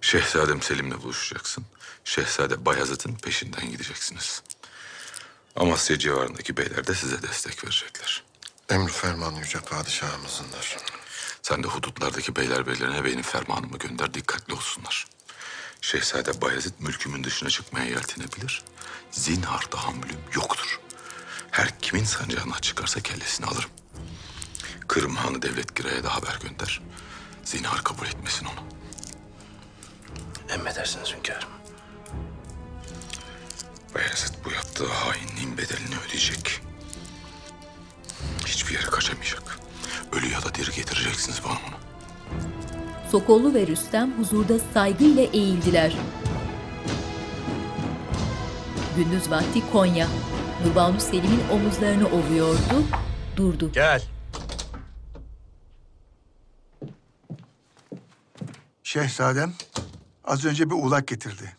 S17: Şehzadem Selim'le buluşacaksın. Şehzade Bayezid'in peşinden gideceksiniz. Amasya civarındaki beyler de size destek verecekler.
S3: Emri ferman yüce padişahımızındır.
S17: Sen de hudutlardaki beylerbeyilerine benim fermanımı gönder, dikkatli olsunlar. Şehzade Bayezid mülkümün dışına çıkmaya yeltenebilir. Zinhar tahammülüm yoktur. Her kimin sancağına çıkarsa kellesini alırım. Kırım Hanı Devlet Giray'a da haber gönder. Zinhar kabul etmesin onu.
S11: Emredersiniz hünkârım.
S17: Bayezid bu yaptığı hainliğin bedelini ödeyecek. Hiçbir yere kaçamayacak. Ölü ya da diri getireceksiniz bana onu.
S2: Sokollu ve Rüstem huzurda saygıyla eğildiler. Gündüz vakti Konya. Nurbanu Selim'in omuzlarını ovuyordu, durdu.
S18: Gel.
S7: Şehzadem az önce bir ulak getirdi.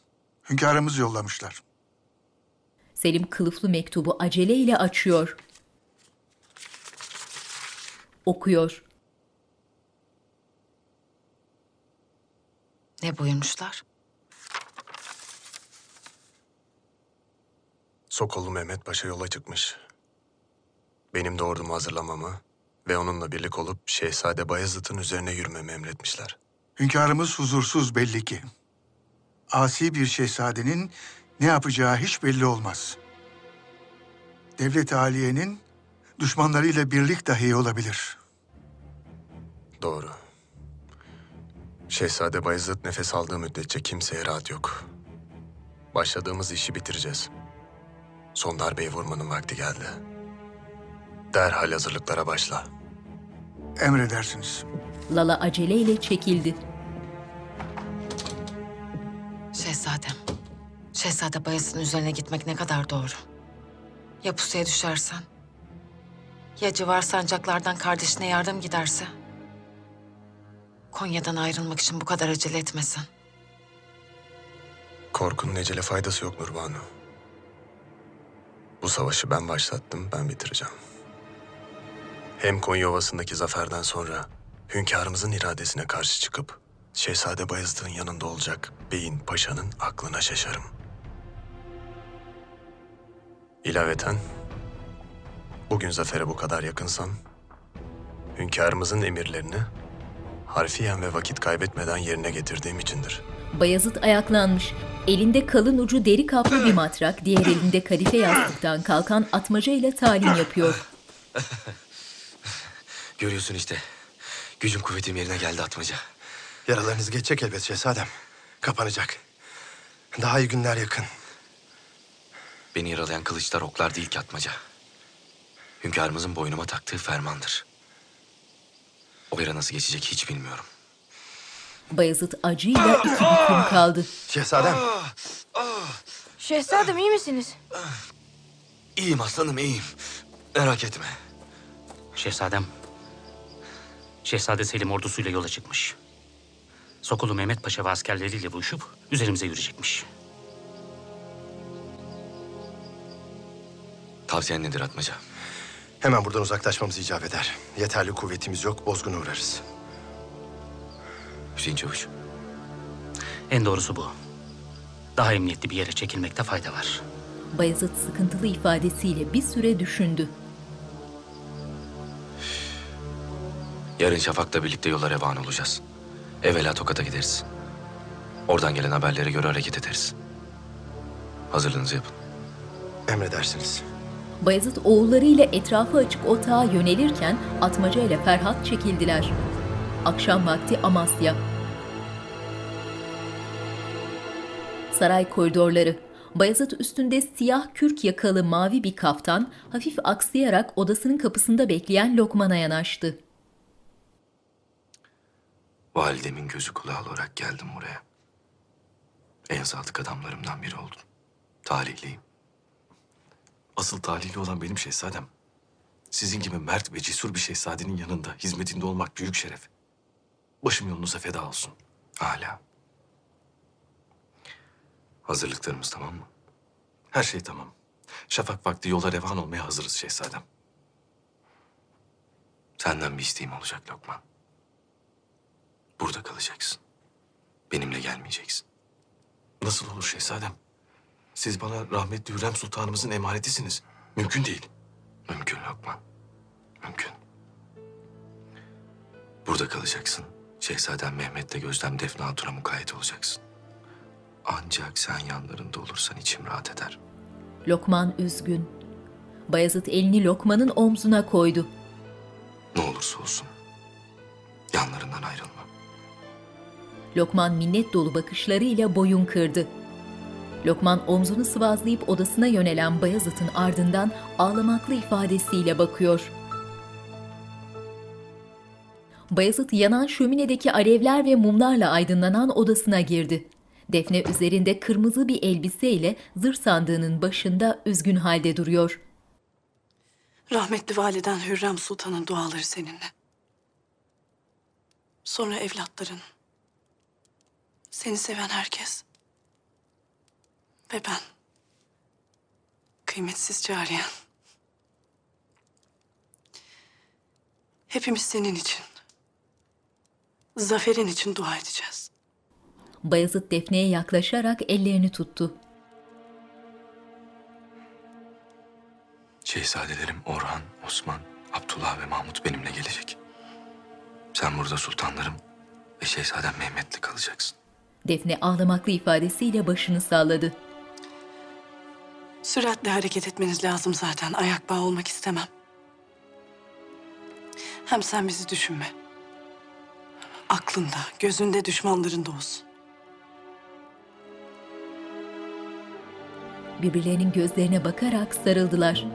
S7: Hünkârımız yollamışlar.
S2: Selim kılıflı mektubu aceleyle açıyor. Okuyor.
S12: Ne buyurmuşlar?
S19: Sokollu Mehmet Paşa yola çıkmış. Benim de ordumu hazırlamamı ve onunla birlik olup Şehzade Bayezid'in üzerine yürümemi emretmişler.
S7: Hünkârımız huzursuz belli ki. Asi bir şehzadenin ne yapacağı hiç belli olmaz. Devlet Aliye'nin düşmanlarıyla birlik dahi olabilir.
S19: Doğru. Şehzade Bayezid nefes aldığı müddetçe kimseye rahat yok. Başladığımız işi bitireceğiz. Son darbeyi vurmanın vakti geldi. Derhal hazırlıklara başla.
S7: Emredersiniz.
S2: Lala aceleyle çekildi.
S12: Şehzadem. Şehzade Bayezid'in üzerine gitmek ne kadar doğru. Ya pusuya düşersen? Ya civar sancaklardan kardeşine yardım giderse? Konya'dan ayrılmak için bu kadar acele etmesen.
S19: Korkunun ecele faydası yok Nurbanu. Bu savaşı ben başlattım, ben bitireceğim. Hem Konya Ovası'ndaki zaferden sonra hünkârımızın iradesine karşı çıkıp Şehzade Bayezid'in yanında olacak beyin paşanın aklına şaşarım. İlaveten bugün zafere bu kadar yakınsam hünkârımızın emirlerini harfiyen ve vakit kaybetmeden yerine getirdiğim içindir.
S2: Bayezid ayaklanmış. Elinde kalın ucu deri kaplı bir matrak, diğer elinde kadife yastıktan kalkan atmaca ile talim yapıyor.
S16: Görüyorsun işte. Gücüm kuvvetim yerine geldi atmaca.
S4: Yaralarınız geçecek elbet şehzadem. Kapanacak. Daha iyi günler yakın.
S16: Beni yaralayan kılıçlar oklar değil ki atmaca. Hünkârımızın boynuma taktığı fermandır. O yere nasıl geçecek hiç bilmiyorum.
S2: Bayezid acıyla iki büklüm kaldı.
S4: Şehzadem.
S10: Şehzadem iyi misiniz?
S16: İyiyim aslanım iyiyim. Merak etme.
S20: Şehzadem, Şehzade Selim ordusuyla yola çıkmış. Sokolu Mehmet Paşa ve askerleriyle buluşup üzerimize yürüyecekmiş.
S16: Tavsiyen nedir Atmaca?
S4: Hemen buradan uzaklaşmamız icap eder. Yeterli kuvvetimiz yok, bozguna uğrarız.
S16: Hüseyin Çavuş.
S20: En doğrusu bu. Daha emniyetli bir yere çekilmekte fayda var.
S2: Bayezid sıkıntılı ifadesiyle bir süre düşündü.
S16: Yarın Şafak'la birlikte yola revan olacağız. Evvela Tokat'a gideriz. Oradan gelen haberlere göre hareket ederiz. Hazırlığınızı yapın.
S4: Emredersiniz.
S2: Bayezid oğullarıyla etrafı açık otağa yönelirken Atmaca ile Ferhat çekildiler. Akşam vakti Amasya. Saray koridorları. Bayezid üstünde siyah kürk yakalı mavi bir kaftan hafif aksayarak odasının kapısında bekleyen Lokman'a yanaştı.
S16: Validemin gözü kulağı olarak geldim buraya. En sadık adamlarımdan biri oldun. Talihliyim.
S21: Asıl talihli olan benim şehzadem. Sizin gibi mert ve cesur bir şehzadenin yanında hizmetinde olmak büyük şeref. Başım yolunuza feda olsun.
S16: Hala. Hazırlıklarımız tamam mı?
S21: Her şey tamam. Şafak vakti yola revan olmaya hazırız şehzadem.
S16: Senden bir isteğim olacak Lokman. Burada kalacaksın. Benimle gelmeyeceksin.
S21: Nasıl olur şehzadem? Siz bana rahmetli Hürrem Sultanımızın emanetisiniz. Mümkün değil.
S16: Mümkün Lokman. Mümkün. Burada kalacaksın. Şehzadem Mehmet'le Gözlem Defne Hatun'a mukayyet olacaksın. Ancak sen yanlarında olursan içim rahat eder.
S2: Lokman üzgün. Bayezid elini Lokman'ın omzuna koydu.
S16: Ne olursa olsun. Yanlarından ayrılma.
S2: Lokman minnet dolu bakışlarıyla boyun kırdı. Lokman omzunu sıvazlayıp odasına yönelen Bayezid'in ardından ağlamaklı ifadesiyle bakıyor. Bayezid yanan şöminedeki alevler ve mumlarla aydınlanan odasına girdi. Defne üzerinde kırmızı bir elbiseyle zır sandığının başında üzgün halde duruyor.
S15: Rahmetli validen Hürrem Sultan'ın duaları seninle. Sonra evlatların. Seni seven herkes. Ve ben. Kıymetsiz cariyen. Hepimiz senin için. Zaferin için dua edeceğiz.
S2: Bayezid Defne'ye yaklaşarak ellerini tuttu.
S16: Şehzadelerim Orhan, Osman, Abdullah ve Mahmut benimle gelecek. Sen burada sultanlarım ve Şehzadem Mehmet'le kalacaksın.
S2: Defne ağlamaklı ifadesiyle başını salladı.
S15: Süratle hareket etmeniz lazım zaten. Ayak bağı olmak istemem. Hem sen bizi düşünme. Aklında, gözünde düşmanların da olsun.
S2: Birbirlerinin gözlerine bakarak sarıldılar.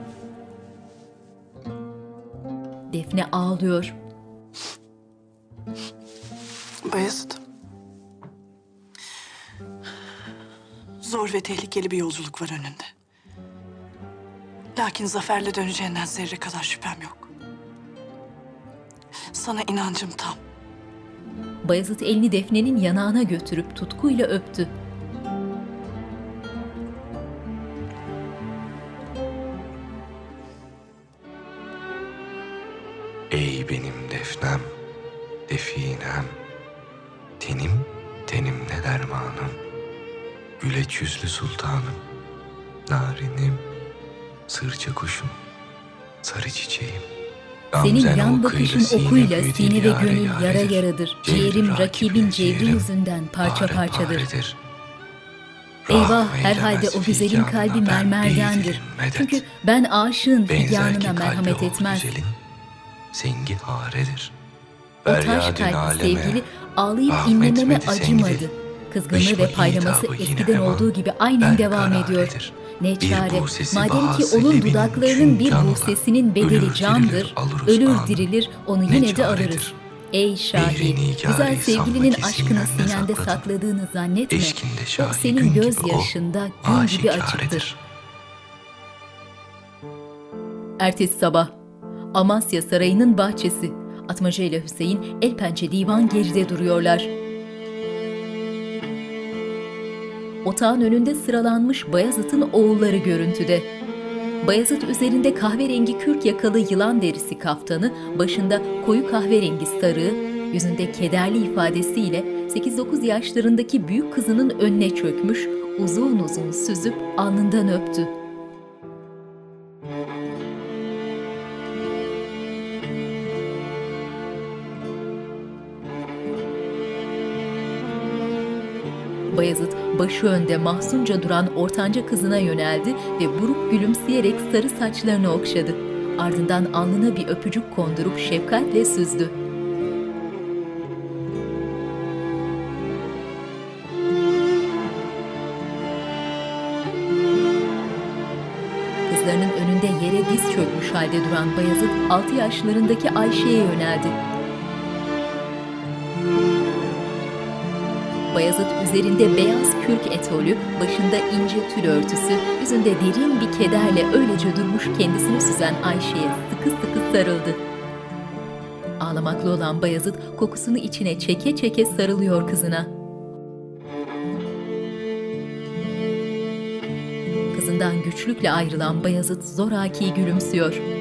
S2: Defne ağlıyor.
S15: Bayezid. Zor ve tehlikeli bir yolculuk var önünde. Lakin zaferle döneceğinden zerre kadar şüphem yok. Sana inancım tam.
S2: Bayezid elini Defne'nin yanağına götürüp tutkuyla öptü.
S16: Narinim, sırça kuşum, sarı çiçeğim.
S2: Senin
S16: Gamzen
S2: yan bakışın okuyla sine ve gönül yara yaradır. Ciğerim
S16: rakibin
S2: cevri yüzünden parça parçadır. Eyvah
S16: Rahmeylemez
S2: herhalde o güzelin kalbi mermerdendir. Çünkü ben aşığın figanına merhamet etmez.
S16: Sengi haredir.
S2: O taş kalpli sevgili ağlayıp inlememe acımadı. Kızgınlığı ve paylaması eskiden olduğu gibi aynen devam ediyor. Ne çare, madem ki onun dudaklarının bir buğsesinin bedeli candır, ölür dirilir, onu
S16: Ne
S2: yine de alırız. Ey Şahin, güzel sevgilinin aşkını sinende sakladığını zannetme. O senin gözyaşında gün gibi açıktır. Ertesi sabah Amasya Sarayı'nın bahçesi. Atmaca ile Hüseyin el pençe divan geride duruyorlar. Otağın önünde sıralanmış Bayezid'in oğulları görüntüde. Bayezid üzerinde kahverengi kürk yakalı yılan derisi kaftanı, başında koyu kahverengi sarığı, yüzünde kederli ifadesiyle 8-9 yaşlarındaki büyük kızının önüne çökmüş, uzun uzun süzüp alnından öptü. Bayezid başı önde mahzunca duran ortanca kızına yöneldi ve buruk gülümseyerek sarı saçlarını okşadı. Ardından alnına bir öpücük kondurup şefkatle süzdü. Kızlarının önünde yere diz çökmüş halde duran Bayezid 6 yaşlarındaki Ayşe'ye yöneldi. Bayezid üzerinde beyaz kürk etolü, başında ince tül örtüsü, yüzünde derin bir kederle öylece durmuş kendisini süzen Ayşe'ye sıkı sıkı sarıldı. Ağlamaklı olan Bayezid kokusunu içine çeke çeke sarılıyor kızına. Kızından güçlükle ayrılan Bayezid zoraki gülümsüyor.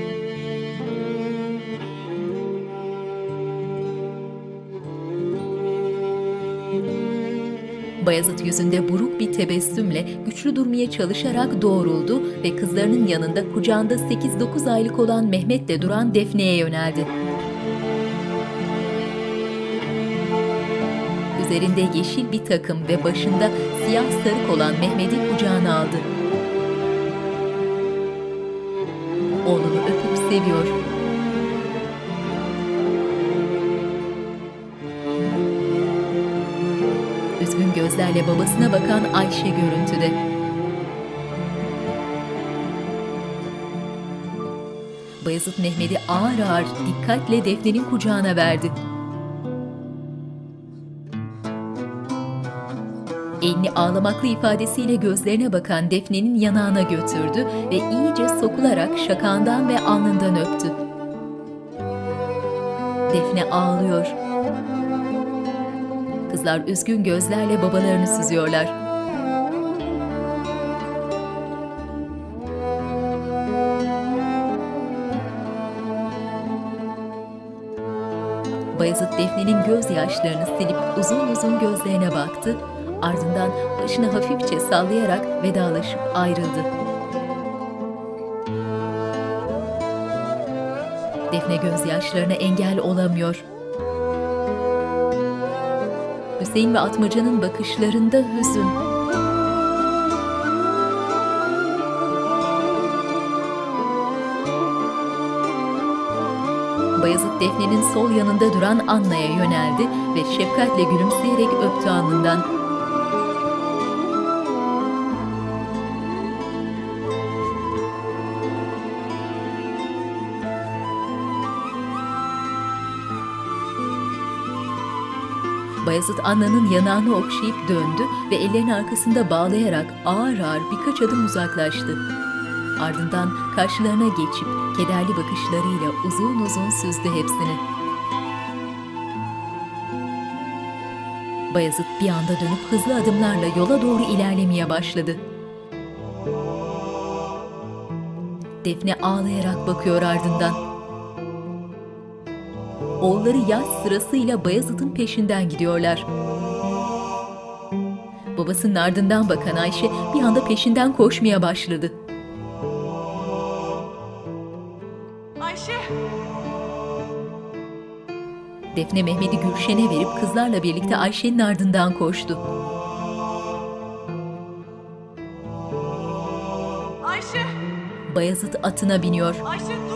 S2: Bayezid yüzünde buruk bir tebessümle güçlü durmaya çalışarak doğruldu ve kızlarının yanında kucağında 8-9 aylık olan Mehmet'le duran Defne'ye yöneldi. Üzerinde yeşil bir takım ve başında siyah sarık olan Mehmet'i kucağına aldı. Oğlunu öpüp seviyor. Gözlerle babasına bakan Ayşe görüntüde. Bayezid Mehmet'i ağır ağır dikkatle Defne'nin kucağına verdi. Elini ağlamaklı ifadesiyle gözlerine bakan Defne'nin yanağına götürdü ve iyice sokularak şakağından ve alnından öptü. Defne ağlıyor. Kızlar üzgün gözlerle babalarını süzüyorlar. Bayezid Defne'nin gözyaşlarını silip uzun uzun gözlerine baktı, ardından başını hafifçe sallayarak vedalaşıp ayrıldı. Defne gözyaşlarına engel olamıyor. Hüseyin ve Atmaca'nın bakışlarında hüzün. Bayezid Defne'nin sol yanında duran Anna'ya yöneldi ve şefkatle gülümseyerek öptü alnından. Bayezid Anna'nın yanağını okşayıp döndü ve ellerini arkasında bağlayarak ağır ağır birkaç adım uzaklaştı. Ardından karşılarına geçip kederli bakışlarıyla uzun uzun süzdü hepsini. Bayezid bir anda dönüp hızlı adımlarla yola doğru ilerlemeye başladı. Defne ağlayarak bakıyor ardından. Oğulları yaş sırasıyla Bayezid'in peşinden gidiyorlar. Babasının ardından bakan Ayşe bir anda peşinden koşmaya başladı.
S15: Ayşe!
S2: Defne Mehmet'i Gülşen'e verip kızlarla birlikte Ayşe'nin ardından koştu.
S15: Ayşe!
S2: Bayezid atına biniyor.
S15: Ayşe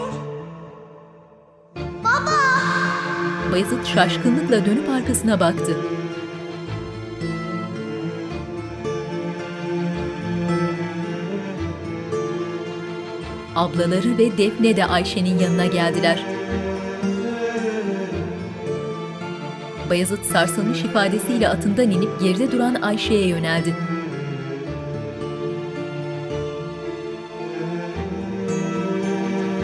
S2: Bayezid şaşkınlıkla dönüp arkasına baktı. Ablaları ve Defne de Ayşe'nin yanına geldiler. Bayezid sarsılmış ifadesiyle atından inip geride duran Ayşe'ye yöneldi.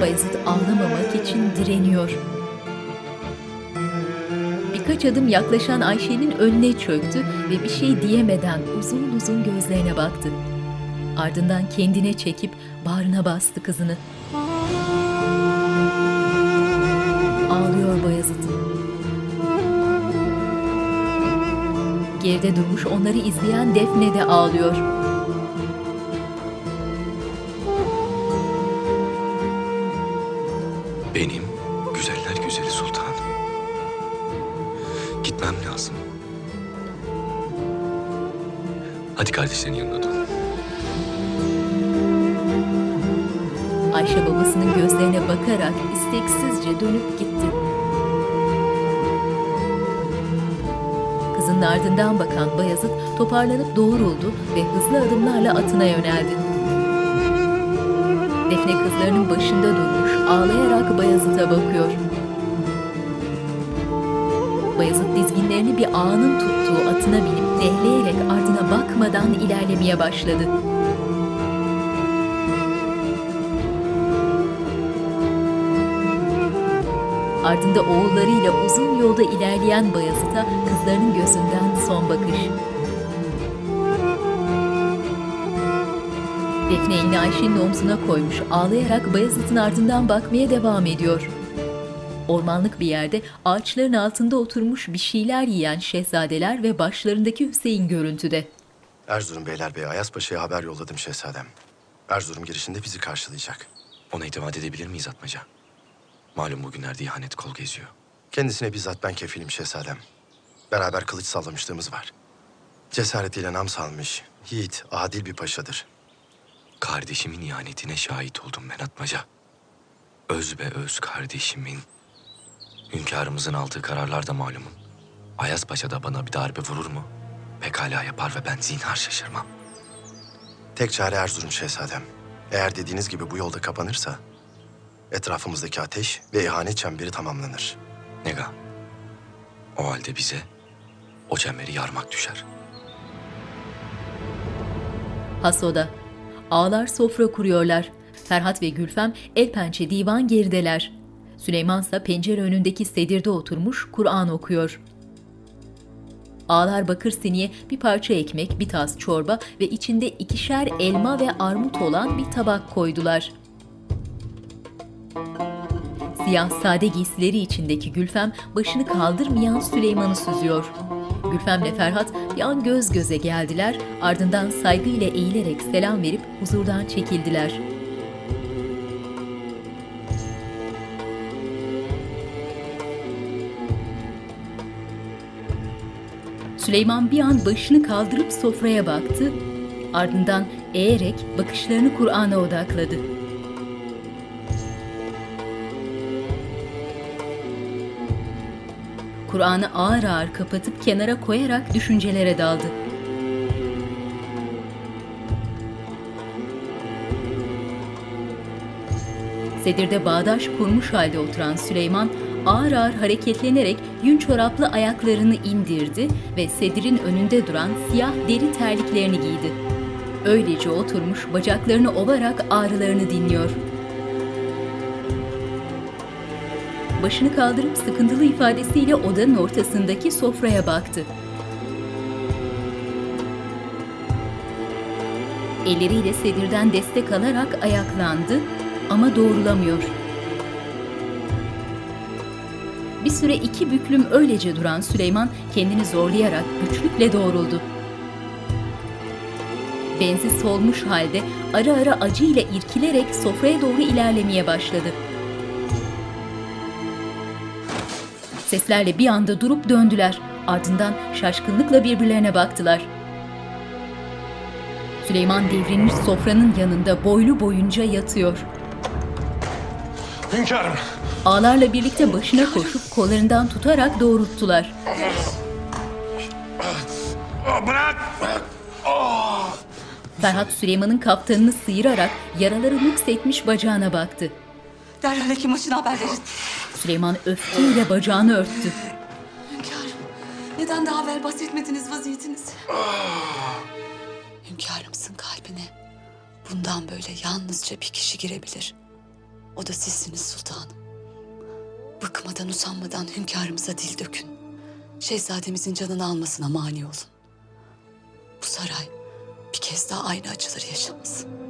S2: Bayezid ağlamamak için direniyor. Birkaç adım yaklaşan Ayşe'nin önüne çöktü ve bir şey diyemeden uzun uzun gözlerine baktı. Ardından kendine çekip bağrına bastı kızını. Ağlıyor Bayezid. Geride durmuş onları izleyen Defne de ağlıyor. Kızının ardından bakan Bayezid toparlanıp doğruldu ve hızlı adımlarla atına yöneldi. Defne kızlarının başında durmuş, ağlayarak Bayezid'e bakıyor. Bayezid dizginlerini bir ağanın tuttuğu atına binip dehleyerek ardına bakmadan ilerlemeye başladı. Ardında oğullarıyla uzun yolda ilerleyen Bayezid'a kızlarının gözünden son bakış. Defne elini Ayşe'nin omzuna koymuş, ağlayarak Bayezid'in ardından bakmaya devam ediyor. Ormanlık bir yerde ağaçların altında oturmuş bir şeyler yiyen şehzadeler ve başlarındaki Hüseyin görüntüde.
S4: Erzurum Beylerbeyi Ayas Paşa'ya haber yolladım şehzadem. Erzurum girişinde bizi karşılayacak.
S16: Ona itimat edebilir miyiz Atmaca? Malum bugünlerde ihanet kol geziyor.
S4: Kendisine bizzat ben kefilim şehzadem. Beraber kılıç sallamışlığımız var. Cesaretiyle nam salmış, yiğit, adil bir paşadır.
S16: Kardeşimin ihanetine şahit oldum ben Atmaca. Öz be öz kardeşimin. Hünkârımızın aldığı kararlar da malumun. Ayaz Paşa da bana bir darbe vurur mu? Pekala yapar ve ben zinhar şaşırmam.
S4: Tek çare Erzurum şehzadem. Eğer dediğiniz gibi bu yolda kapanırsa... ...etrafımızdaki ateş ve ihanet çemberi tamamlanır.
S16: Nega, o halde bize o çemberi yarmak düşer.
S2: Hasoda. Ağlar sofra kuruyorlar. Ferhat ve Gülfem el pençe divan gerideler. Süleyman ise pencere önündeki sedirde oturmuş Kur'an okuyor. Ağlar bakır siniye bir parça ekmek, bir tas çorba ve içinde ikişer elma ve armut olan bir tabak koydular. Siyah sade giysileri içindeki Gülfem başını kaldırmayan Süleyman'ı süzüyor. Gülfem'le Ferhat bir an göz göze geldiler, ardından saygıyla eğilerek selam verip huzurdan çekildiler. Süleyman bir an başını kaldırıp sofraya baktı, ardından eğerek bakışlarını Kur'an'a odakladı. Kur'an'ı ağır ağır kapatıp kenara koyarak düşüncelere daldı. Sedirde bağdaş kurmuş halde oturan Süleyman ağır ağır hareketlenerek yün çoraplı ayaklarını indirdi ve sedirin önünde duran siyah deri terliklerini giydi. Öylece oturmuş bacaklarını ovarak ağrılarını dinliyor. Başını kaldırıp sıkıntılı ifadesiyle odanın ortasındaki sofraya baktı. Elleriyle sedirden destek alarak ayaklandı ama doğrulamıyor. Bir süre iki büklüm öylece duran Süleyman kendini zorlayarak güçlükle doğruldu. Benzi solmuş halde ara ara acıyla irkilerek sofraya doğru ilerlemeye başladı. Seslerle bir anda durup döndüler. Ardından şaşkınlıkla birbirlerine baktılar. Süleyman devrilmiş sofranın yanında boylu boyunca yatıyor.
S13: Hünkârım.
S2: Ağlarla birlikte başına koşup kollarından tutarak doğrulttular.
S13: Bırak!
S2: Ferhat Süleyman'ın kaftanını sıyırarak yaraları nüksetmiş bacağına baktı.
S14: Derhal hekim başına haber verin.
S2: Süleyman öfkeyle bacağını örttü.
S14: Hünkârım, neden daha evvel bahsetmediniz vaziyetinizi? Hünkârımızın kalbine bundan böyle yalnızca bir kişi girebilir. O da sizsiniz sultanım. Bıkmadan usanmadan hünkârımıza dil dökün. Şehzademizin canını almasına mani olun. Bu saray bir kez daha aynı acıları yaşamasın.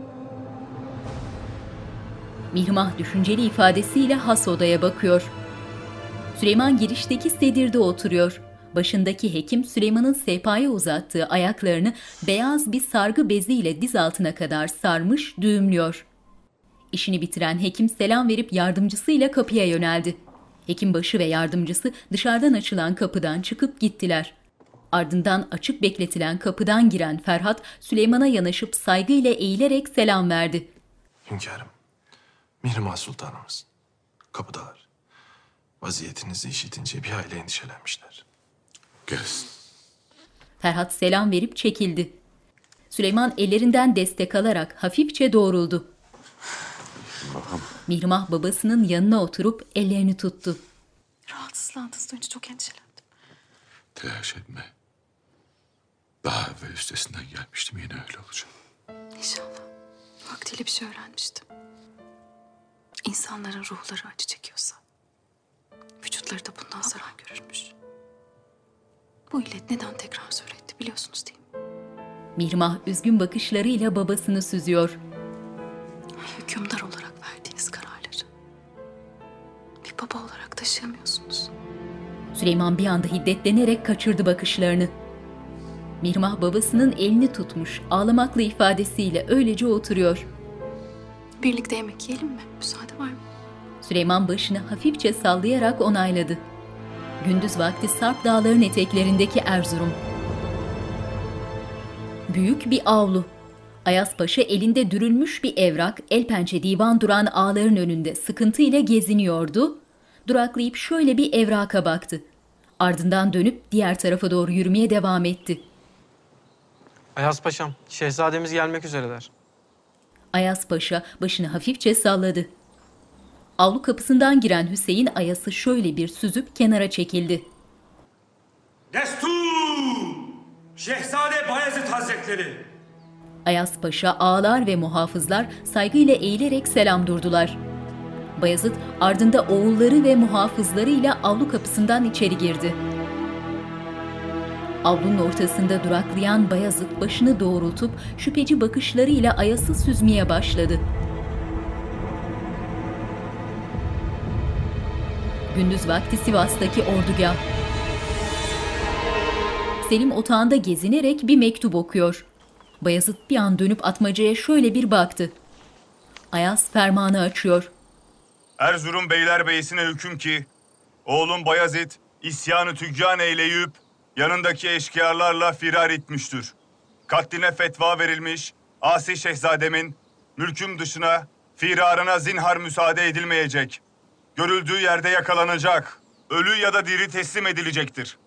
S2: Mihrimah düşünceli ifadesiyle has odaya bakıyor. Süleyman girişteki sedirde oturuyor. Başındaki hekim Süleyman'ın sehpaya uzattığı ayaklarını beyaz bir sargı beziyle diz altına kadar sarmış, düğümlüyor. İşini bitiren hekim selam verip yardımcısıyla kapıya yöneldi. Hekimbaşı ve yardımcısı dışarıdan açılan kapıdan çıkıp gittiler. Ardından açık bekletilen kapıdan giren Ferhat Süleyman'a yanaşıp saygıyla eğilerek selam verdi.
S6: Hünkârım, Mihrimah Sultanımız kapıdalar. Vaziyetinizi işitince bir hayli endişelenmişler.
S3: Gelsin.
S2: Ferhat selam verip çekildi. Süleyman ellerinden destek alarak hafifçe doğruldu. Mihrimah babasının yanına oturup ellerini tuttu.
S14: Rahatsızlandığınız önce çok endişelendim.
S13: Telaş etme. Daha evvel üstesinden gelmiştim yine öyle olacak.
S14: İnşallah. Vaktiyle bir şey öğrenmiştim. İnsanların ruhları acı çekiyorsa, vücutları da bundan zarar görürmüş. Bu illet neden tekrar söyletti biliyorsunuz değil mi?
S2: Mihrimah üzgün bakışlarıyla babasını süzüyor.
S14: Hükümdar olarak verdiğiniz kararları bir baba olarak taşıyamıyorsunuz.
S2: Süleyman bir anda hiddetlenerek kaçırdı bakışlarını. Mihrimah babasının elini tutmuş, ağlamaklı ifadesiyle öylece oturuyor.
S14: Birlikte yemek yiyelim mi? Müsaade var mı?
S2: Süleyman başını hafifçe sallayarak onayladı. Gündüz vakti Sarp dağların eteklerindeki Erzurum. Büyük bir avlu. Ayaz Paşa elinde dürülmüş bir evrak, el pençe divan duran ağların önünde sıkıntıyla geziniyordu. Duraklayıp şöyle bir evraka baktı. Ardından dönüp diğer tarafa doğru yürümeye devam etti.
S22: Ayaz Paşam, şehzademiz gelmek üzereler.
S2: Ayaz Paşa başını hafifçe salladı. Avlu kapısından giren Hüseyin Ayas'ı şöyle bir süzüp kenara çekildi.
S23: Destur! Şehzade Bayezid Hazretleri!
S2: Ayaz Paşa ağalar ve muhafızlar saygıyla eğilerek selam durdular. Bayezid ardında oğulları ve muhafızlarıyla avlu kapısından içeri girdi. Avlunun ortasında duraklayan Bayezid başını doğrultup şüpheci bakışlarıyla Ayas'ı süzmeye başladı. Gündüz vakti Sivas'taki ordugah. Selim otağında gezinerek bir mektup okuyor. Bayezid bir an dönüp atmacaya şöyle bir baktı. Ayaz fermanı açıyor.
S24: Erzurum Beylerbeyi'sine hüküm ki, oğlum Bayezid isyanı tüccan eyleyip yanındaki eşkıyarlarla firar etmiştir. Katline fetva verilmiş, Asi Şehzademin mülküm dışına firarına zinhar müsaade edilmeyecek. Görüldüğü yerde yakalanacak, ölü ya da diri teslim edilecektir.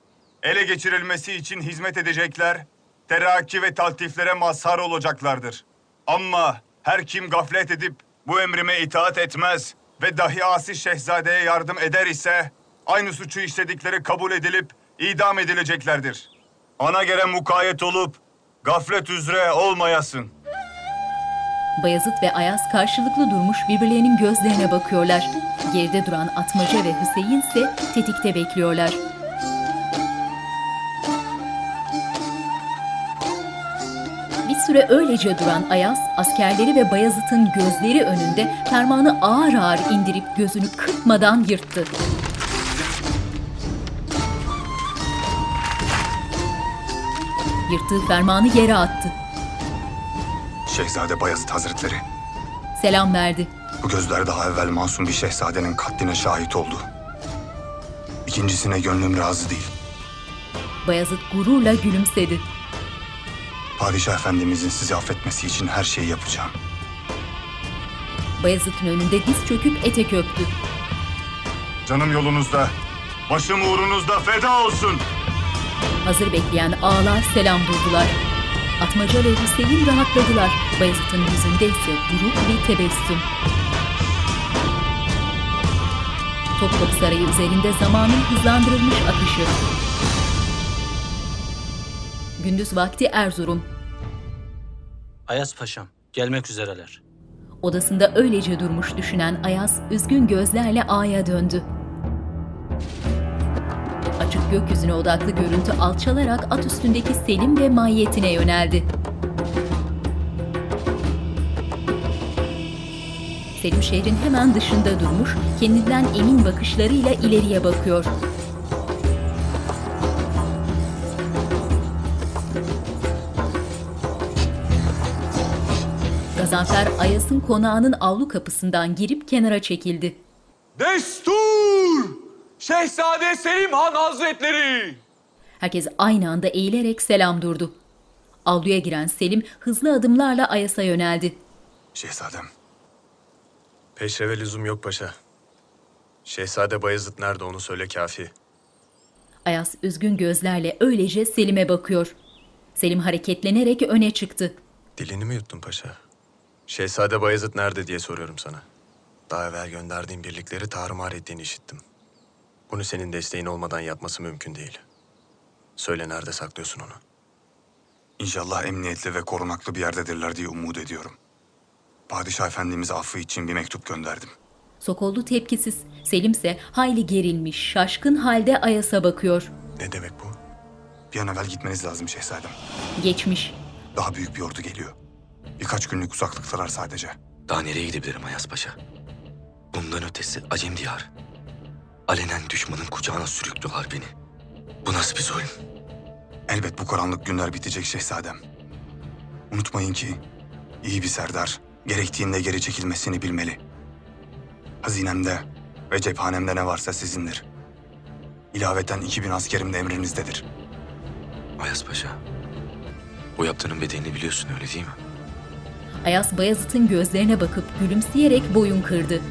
S24: Ele geçirilmesi için hizmet edecekler, terakki ve taltiflere mazhar olacaklardır. Ama her kim gaflet edip bu emrime itaat etmez ve dahi Asi Şehzade'ye yardım eder ise aynı suçu işledikleri kabul edilip idam edileceklerdir. Ana gere mukayyet olup gaflet üzere olmayasın.
S2: Bayezid ve Ayaz karşılıklı durmuş birbirlerinin gözlerine bakıyorlar. Geride duran Atmaca ve Hüseyin ise tetikte bekliyorlar. Bir süre öylece duran Ayaz, askerleri ve Bayezid'in gözleri önünde fermanı ağır ağır indirip gözünü kırpmadan yırttı. Yırttığı fermanı yere attı.
S25: Şehzade Bayezid Hazretleri.
S2: Selam verdi.
S25: Bu gözler daha evvel masum bir şehzadenin katline şahit oldu. İkincisine gönlüm razı değil.
S2: Bayezid gururla gülümsedi.
S25: Padişah Efendimizin sizi affetmesi için her şeyi yapacağım.
S2: Bayezid'in önünde diz çöküp etek öptü.
S24: Canım yolunuzda, başım uğrunuzda feda olsun.
S2: Hazır bekleyen ağlar selam durdular. Atmaca ve Hüseyin rahatladılar. Bayezid'in yüzünde ise buruk bir tebessüm. Topkapı Sarayı üzerinde zamanın hızlandırılmış akışı. Gündüz vakti Erzurum.
S20: Ayas Paşam, gelmek üzereler.
S2: Odasında öylece durmuş düşünen Ayaz üzgün gözlerle A'ya döndü. Gökyüzüne odaklı görüntü alçalarak at üstündeki Selim ve mahiyetine yöneldi. Selim şehrin hemen dışında durmuş, kendinden emin bakışlarıyla ileriye bakıyor. Gazanfer Ayas'ın konağının avlu kapısından girip kenara çekildi.
S26: Destur! Şehzade Selim Han Hazretleri!
S2: Herkes aynı anda eğilerek selam durdu. Avluya giren Selim hızlı adımlarla Ayas'a yöneldi.
S25: Şehzadem.
S19: Peşreve lüzum yok paşa. Şehzade Bayezid nerede onu söyle kafi.
S2: Ayas üzgün gözlerle öylece Selim'e bakıyor. Selim hareketlenerek öne çıktı.
S19: Dilini mi yuttun paşa? Şehzade Bayezid nerede diye soruyorum sana. Daha evvel gönderdiğin birlikleri tarumar ettiğini işittim. Bunu senin desteğin olmadan yapması mümkün değil. Söyle nerede saklıyorsun onu?
S25: İnşallah emniyetli ve korunaklı bir yerdedirler diye umut ediyorum. Padişah Efendimiz affı için bir mektup gönderdim.
S2: Sokollu tepkisiz. Selim ise hayli gerilmiş, şaşkın halde Ayas'a bakıyor.
S19: Ne demek bu?
S25: Bir an evvel gitmeniz lazım şehzadem.
S2: Geçmiş.
S25: Daha büyük bir ordu geliyor. Birkaç günlük uzaklıktalar sadece.
S16: Daha nereye gidebilirim Ayas Paşa? Bundan ötesi Acem diyarı. Alenen düşmanın kucağına sürüklüyorlar beni. Bu nasıl bir zulüm?
S25: Elbet bu karanlık günler bitecek şehzadem. Unutmayın ki iyi bir serdar gerektiğinde geri çekilmesini bilmeli. Hazinemde ve cephanemde ne varsa sizindir. İlaveten 2000 askerim de emrinizdedir.
S16: Ayas Paşa, bu yaptığının bedelini biliyorsun öyle değil mi?
S2: Ayas Bayezid'in gözlerine bakıp gülümseyerek boyun kırdı.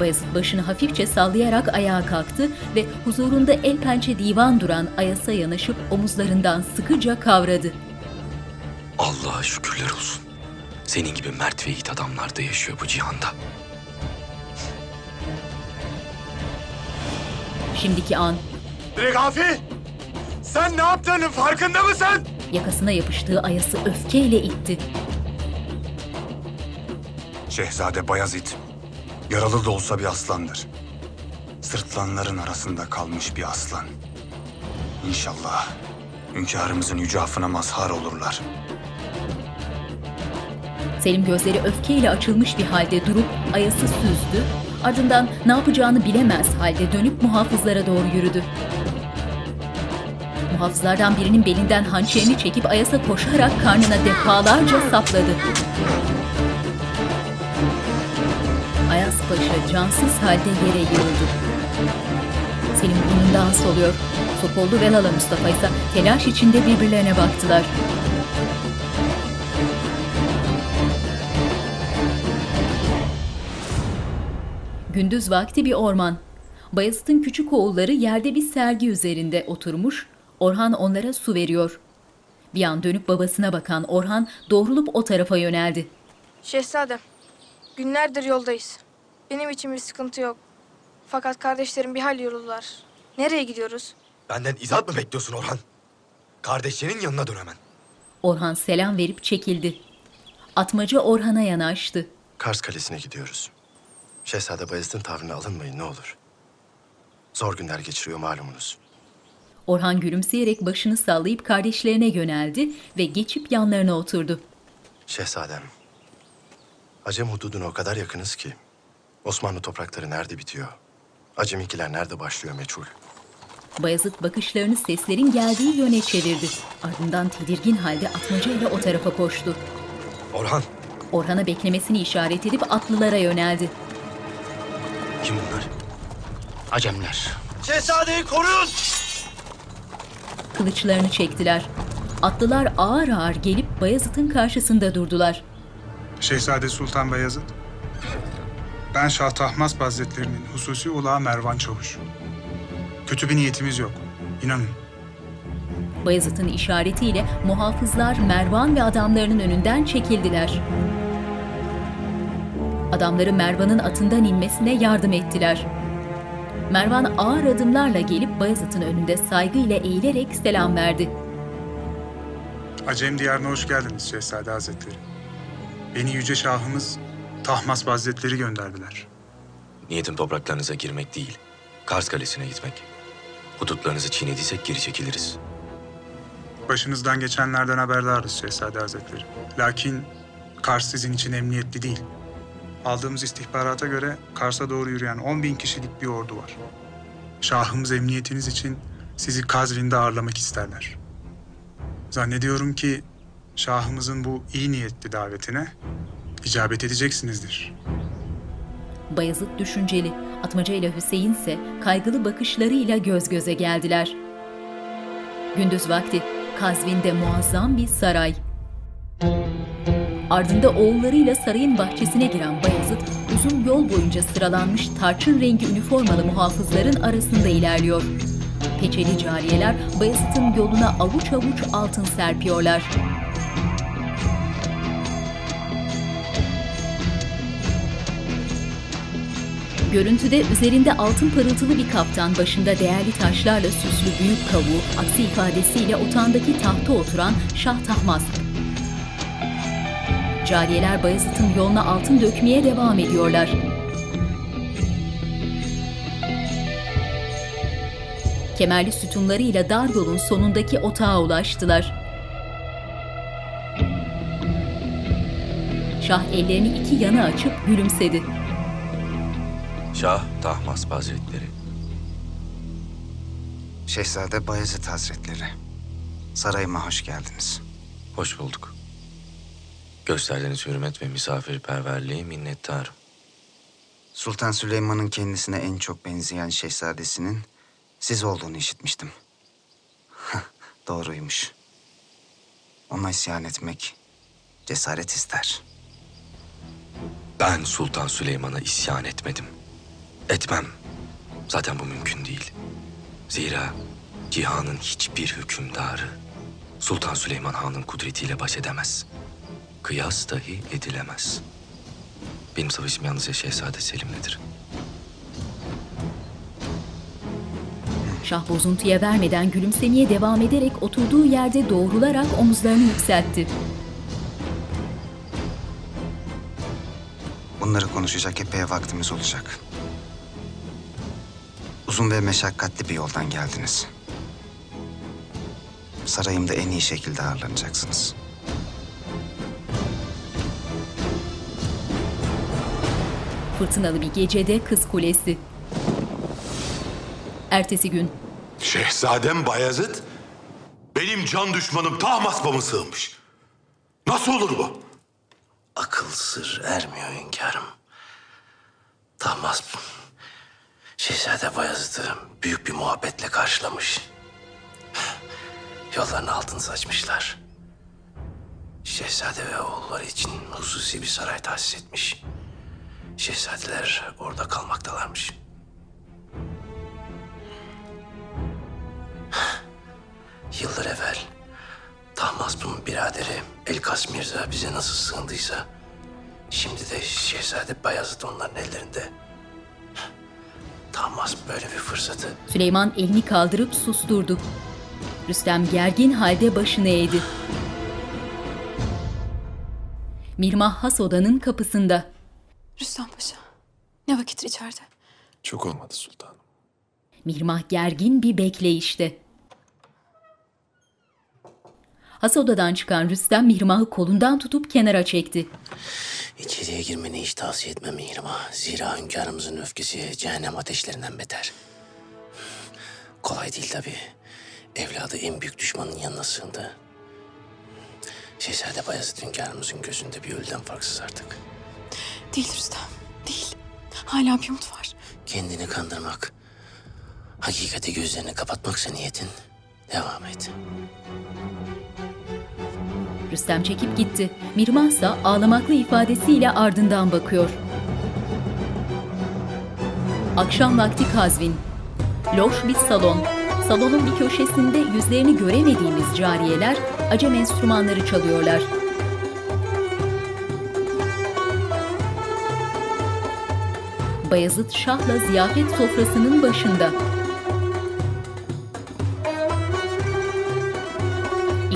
S2: Bayezid başını hafifçe sallayarak ayağa kalktı ve huzurunda el pençe divan duran Ayas'a yanaşıp omuzlarından sıkıca kavradı.
S16: Allah'a şükürler olsun. Senin gibi mert ve yiğit adamlar da yaşıyor bu cihanda.
S2: Şimdiki an
S5: Regafi! Sen ne yaptığının farkında mısın?
S2: yakasına yapıştığı Ayas'ı öfkeyle itti.
S25: Şehzade Bayezid, yaralı da olsa bir aslandır. Sırtlanların arasında kalmış bir aslan. İnşallah hünkârımızın yüce affına mazhar olurlar.
S2: Selim gözleri öfkeyle açılmış bir halde durup Ayas'ı süzdü. Ardından ne yapacağını bilemez halde dönüp muhafızlara doğru yürüdü. Muhafızlardan birinin belinden hançerini çekip Ayas'a koşarak karnına defalarca sapladı. Paşa cansız halde yere yığıldı. Selim burnundan soluyor. Sokollu ve Lala Mustafa ise telaş içinde birbirlerine baktılar. Gündüz vakti bir orman. Bayezid'in küçük oğulları yerde bir sergi üzerinde oturmuş, Orhan onlara su veriyor. Bir an dönüp babasına bakan Orhan doğrulup o tarafa yöneldi.
S27: Şehzadem, günlerdir yoldayız. Benim için bir sıkıntı yok. Fakat kardeşlerim bir hal yoruldular. Nereye gidiyoruz?
S4: Benden izahat mı bekliyorsun Orhan? Kardeşlerinin yanına dön hemen.
S2: Orhan selam verip çekildi. Atmaca Orhan'a yanaştı.
S4: Kars Kalesi'ne gidiyoruz. Şehzade Bayezid'in tavrına alınmayın ne olur. Zor günler geçiriyor malumunuz.
S2: Orhan gülümseyerek başını sallayıp kardeşlerine yöneldi ve geçip yanlarına oturdu.
S4: Şehzadem, Acem hududuna o kadar yakınız ki Osmanlı toprakları nerede bitiyor? Acemikiler nerede başlıyor meçhul.
S2: Bayezid bakışlarını seslerin geldiği yöne çevirdi. Ardından tedirgin halde atmaca ile o tarafa koştu.
S4: Orhan,
S2: Orhan'a beklemesini işaret edip atlılara yöneldi.
S16: Kim bunlar?
S20: Acemler.
S5: Şehzadeyi koruyun!
S2: Kılıçlarını çektiler. Atlılar ağır ağır gelip Bayezid'in karşısında durdular.
S28: Şehzade Sultan Bayezid. Ben Şah Tahmasp Hazretlerinin hususi ulağı Mervan Çavuş. Kötü bir niyetimiz yok. İnanın.
S2: Bayezid'in işaretiyle muhafızlar Mervan ve adamlarının önünden çekildiler. Adamları Mervan'ın atından inmesine yardım ettiler. Mervan ağır adımlarla gelip Bayezid'in önünde saygıyla eğilerek selam verdi.
S28: Acem diyarına hoş geldiniz Şehzade Hazretleri. Beni Yüce Şahımız Tahmasp Hazretleri gönderdiler.
S16: Niyetim topraklarınıza girmek değil, Kars Kalesi'ne gitmek. Hudutlarınızı çiğnediysek geri çekiliriz.
S28: Başınızdan geçenlerden haberdarız Şehzade Hazretleri. Lakin Kars sizin için emniyetli değil. Aldığımız istihbarata göre Kars'a doğru yürüyen 10 bin kişilik bir ordu var. Şahımız emniyetiniz için sizi Kazvin'de ağırlamak isterler. Zannediyorum ki Şahımızın bu iyi niyetli davetine icabet edeceksinizdir.
S2: Bayezid düşünceli, Atmaca ile Hüseyin ise kaygılı bakışlarıyla göz göze geldiler. Gündüz vakti Kazvin'de muazzam bir saray. Ardında oğullarıyla sarayın bahçesine giren Bayezid, uzun yol boyunca sıralanmış tarçın rengi üniformalı muhafızların arasında ilerliyor. Peçeli cariyeler Bayezid'in yoluna avuç avuç altın serpiyorlar. Görüntüde üzerinde altın parıltılı bir kaftan başında değerli taşlarla süslü büyük kavuğu, aksi ifadesiyle otağındaki tahta oturan Şah Tahmasp. Cariyeler Bayezid'in yoluna altın dökmeye devam ediyorlar. Kemerli sütunlarıyla dar yolun sonundaki otağa ulaştılar. Şah ellerini iki yana açıp gülümsedi.
S16: Şah Tahmasp Hazretleri.
S29: Şehzade Bayezid Hazretleri. Sarayıma hoş geldiniz.
S16: Hoş bulduk. Gösterdiğiniz hürmet ve misafirperverliğe minnettarım.
S29: Sultan Süleyman'ın kendisine en çok benzeyen şehzadesinin siz olduğunu işitmiştim. Doğruymuş. Ona isyan etmek cesaret ister.
S16: Ben Sultan Süleyman'a isyan etmedim. Etmem. Zaten bu mümkün değil. Zira cihanın hiçbir hükümdarı Sultan Süleyman Han'ın kudretiyle baş edemez. Kıyas dahi edilemez. Benim savaşım yalnızca Şehzade Selim'ledir.
S2: Şah bozuntuya vermeden gülümsemeye devam ederek oturduğu yerde doğrularak omuzlarını yükseltti.
S29: Bunları konuşacak epey vaktimiz olacak. Uzun ve meşakkatli bir yoldan geldiniz. Sarayımda en iyi şekilde ağırlanacaksınız.
S2: Fırtınalı bir gecede Kız Kulesi. Ertesi gün
S13: Şehzadem Bayezid benim can düşmanım Tahmasp'a mı sığınmış? Nasıl olur bu?
S11: Akıl sır ermiyor hünkârım. Tahmasp, Şehzade Bayezid'i büyük bir muhabbetle karşılamış. Yollarını altın saçmışlar. Şehzade ve oğulları için hususi bir saray tahsis etmiş. Şehzadeler orada kalmaktalarmış. Yıllar evvel Tahmasp'ın biraderi Elkas Mirza bize nasıl sığındıysa... ...şimdi de Şehzade Bayezid onların ellerinde. Tahmasp böyle bir fırsatı
S2: Süleyman elini kaldırıp susturdu. Rüstem gergin halde başını eğdi. Mirmah has odanın kapısında.
S14: Rüstem Paşa, ne vakittir içeride?
S21: Çok olmadı sultanım.
S2: Mirmah gergin bir bekleyişte. Has odadan çıkan Rüstem Mirmah'ı kolundan tutup kenara çekti.
S11: İçeriye girmeni hiç tavsiye etmem Mihrimah. Zira hünkârımızın öfkesi cehennem ateşlerinden beter. Kolay değil tabii. Evladı en büyük düşmanın yanına sığındı. Şehzade Bayezid hünkârımızın gözünde bir ölüden farksız artık.
S14: Değil Rüstem, değil. Hala bir umut var.
S11: Kendini kandırmak, hakikati gözlerini kapatmaksa niyetin, devam et.
S2: Rüstem çekip gitti. Mirmah ise ağlamaklı ifadesiyle ardından bakıyor. Akşam vakti Kazvin. Loş bir salon. Salonun bir köşesinde yüzlerini göremediğimiz cariyeler acem enstrümanları çalıyorlar. Bayezid Şah'la ziyafet sofrasının başında.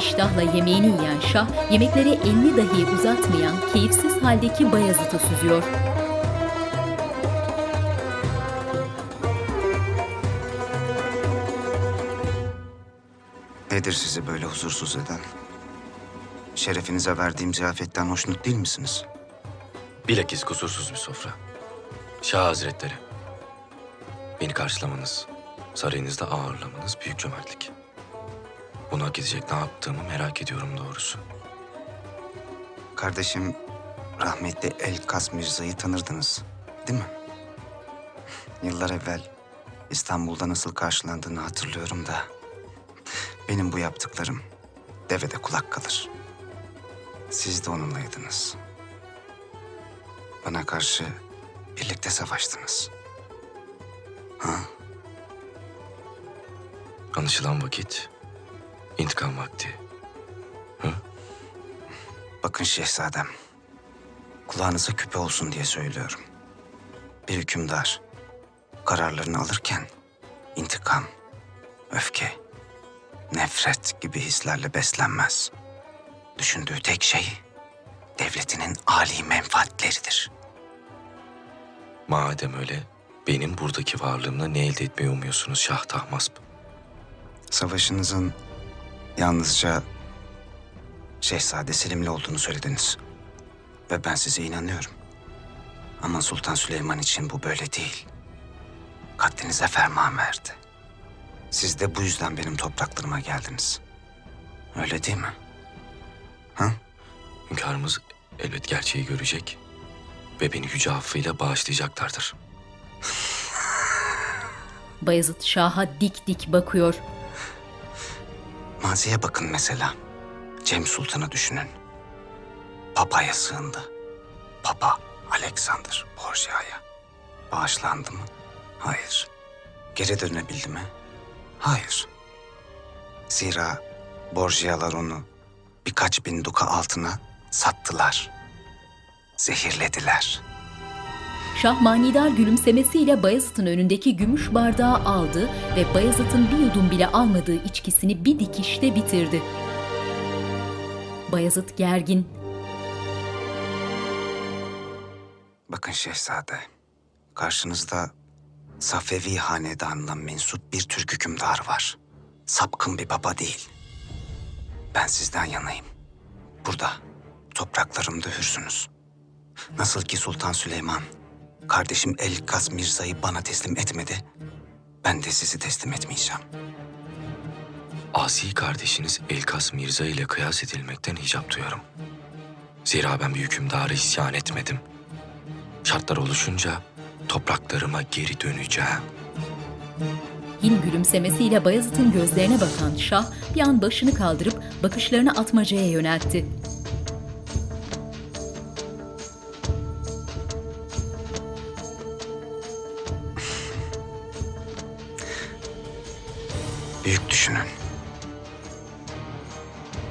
S2: İştahla yemeğini yiyen Şah, yemeklere elini dahi uzatmayan keyifsiz haldeki Bayezid'i süzüyor.
S29: Nedir sizi böyle huzursuz eden? Şerefinize verdiğim ziyafetten hoşnut değil misiniz?
S16: Bilakis kusursuz bir sofra. Şah Hazretleri. Beni karşılamanız, sarayınızda ağırlamanız büyük cömertlik. Bunu hak edecek ne yaptığımı merak ediyorum doğrusu.
S29: Kardeşim rahmetli Elkas Mirza'yı tanırdınız, değil mi? Yıllar evvel İstanbul'da nasıl karşılandığını hatırlıyorum da... ...benim bu yaptıklarım devede kulak kalır. Siz de onunlaydınız. Bana karşı birlikte savaştınız. Ha?
S16: Anlaşılan vakit, intikam vakti.
S29: Bakın şehzadem, kulağınıza küpe olsun diye söylüyorum. Bir hükümdar kararlarını alırken intikam, öfke, nefret gibi hislerle beslenmez. Düşündüğü tek şey devletinin âli menfaatleridir.
S16: Madem öyle, benim buradaki varlığımla ne elde etmeyi umuyorsunuz Şah Tahmasp?
S29: Savaşınızın yalnızca Şehzade Selim'le olduğunu söylediniz. Ve ben size inanıyorum. Ama Sultan Süleyman için bu böyle değil. Katlinize ferman verdi. Siz de bu yüzden benim topraklarıma geldiniz. Öyle değil mi?
S16: Hünkârımız elbet gerçeği görecek ve beni yüce affıyla bağışlayacaklardır.
S2: Bayezid Şah'a dik dik bakıyor.
S29: Maziye bakın mesela. Cem Sultan'ı düşünün. Papa'ya sığındı. Papa Alexander Borgia'ya. Bağışlandı mı? Hayır. Geri dönebildi mi? Hayır. Zira Borgia'lar onu birkaç bin duka altına sattılar. Zehirlediler.
S2: Şah manidar gülümsemesiyle Bayezid'in önündeki gümüş bardağı aldı ve Bayezid'in bir yudum bile almadığı içkisini bir dikişte bitirdi. Bayezid gergin.
S29: Bakın şehzade, karşınızda Safevi hanedanına mensup bir Türk hükümdarı var. Sapkın bir baba değil. Ben sizden yanayım. Burada, topraklarımda hürsünüz. Nasıl ki Sultan Süleyman, kardeşim Elkas Mirza'yı bana teslim etmedi, ben de sizi teslim etmeyeceğim.
S16: Asi kardeşiniz Elkas Mirza ile kıyas edilmekten hicap duyarım. Zira ben bir hükümdara isyan etmedim. Şartlar oluşunca topraklarıma geri döneceğim.
S2: Hin gülümsemesiyle Bayezid'in gözlerine bakan Şah bir an başını kaldırıp bakışlarını atmacaya yöneltti.
S29: Büyük düşünün.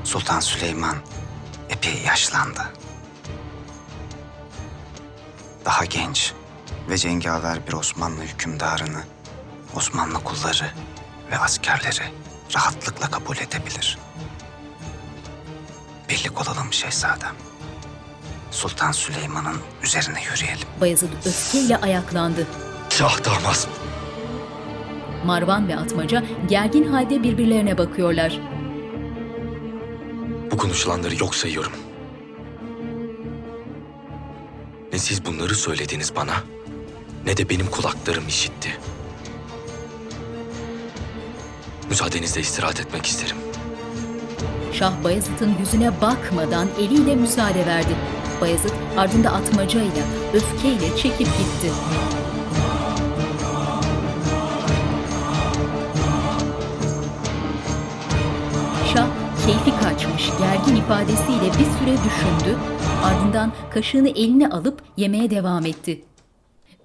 S29: Sultan Süleyman epey yaşlandı. Daha genç ve cengaver bir Osmanlı hükümdarını Osmanlı kulları ve askerleri rahatlıkla kabul edebilir. Birlik olalım şehzadem. Sultan Süleyman'ın üzerine yürüyelim.
S2: Bayezid öfkeyle ayaklandı.
S16: Şah Tahmasp.
S2: Marvan ve Atmaca gergin halde birbirlerine bakıyorlar.
S16: Bu konuşulanları yok sayıyorum. Ne siz bunları söylediniz bana, ne de benim kulaklarım işitti. Müsaadenizle istirahat etmek isterim.
S2: Şah Bayezid'in yüzüne bakmadan eliyle müsaade verdi. Bayezid ardında atmacayla, öfkeyle çekip gitti. Kaçmış gergin ifadesiyle bir süre düşündü. Ardından kaşığını eline alıp yemeğe devam etti.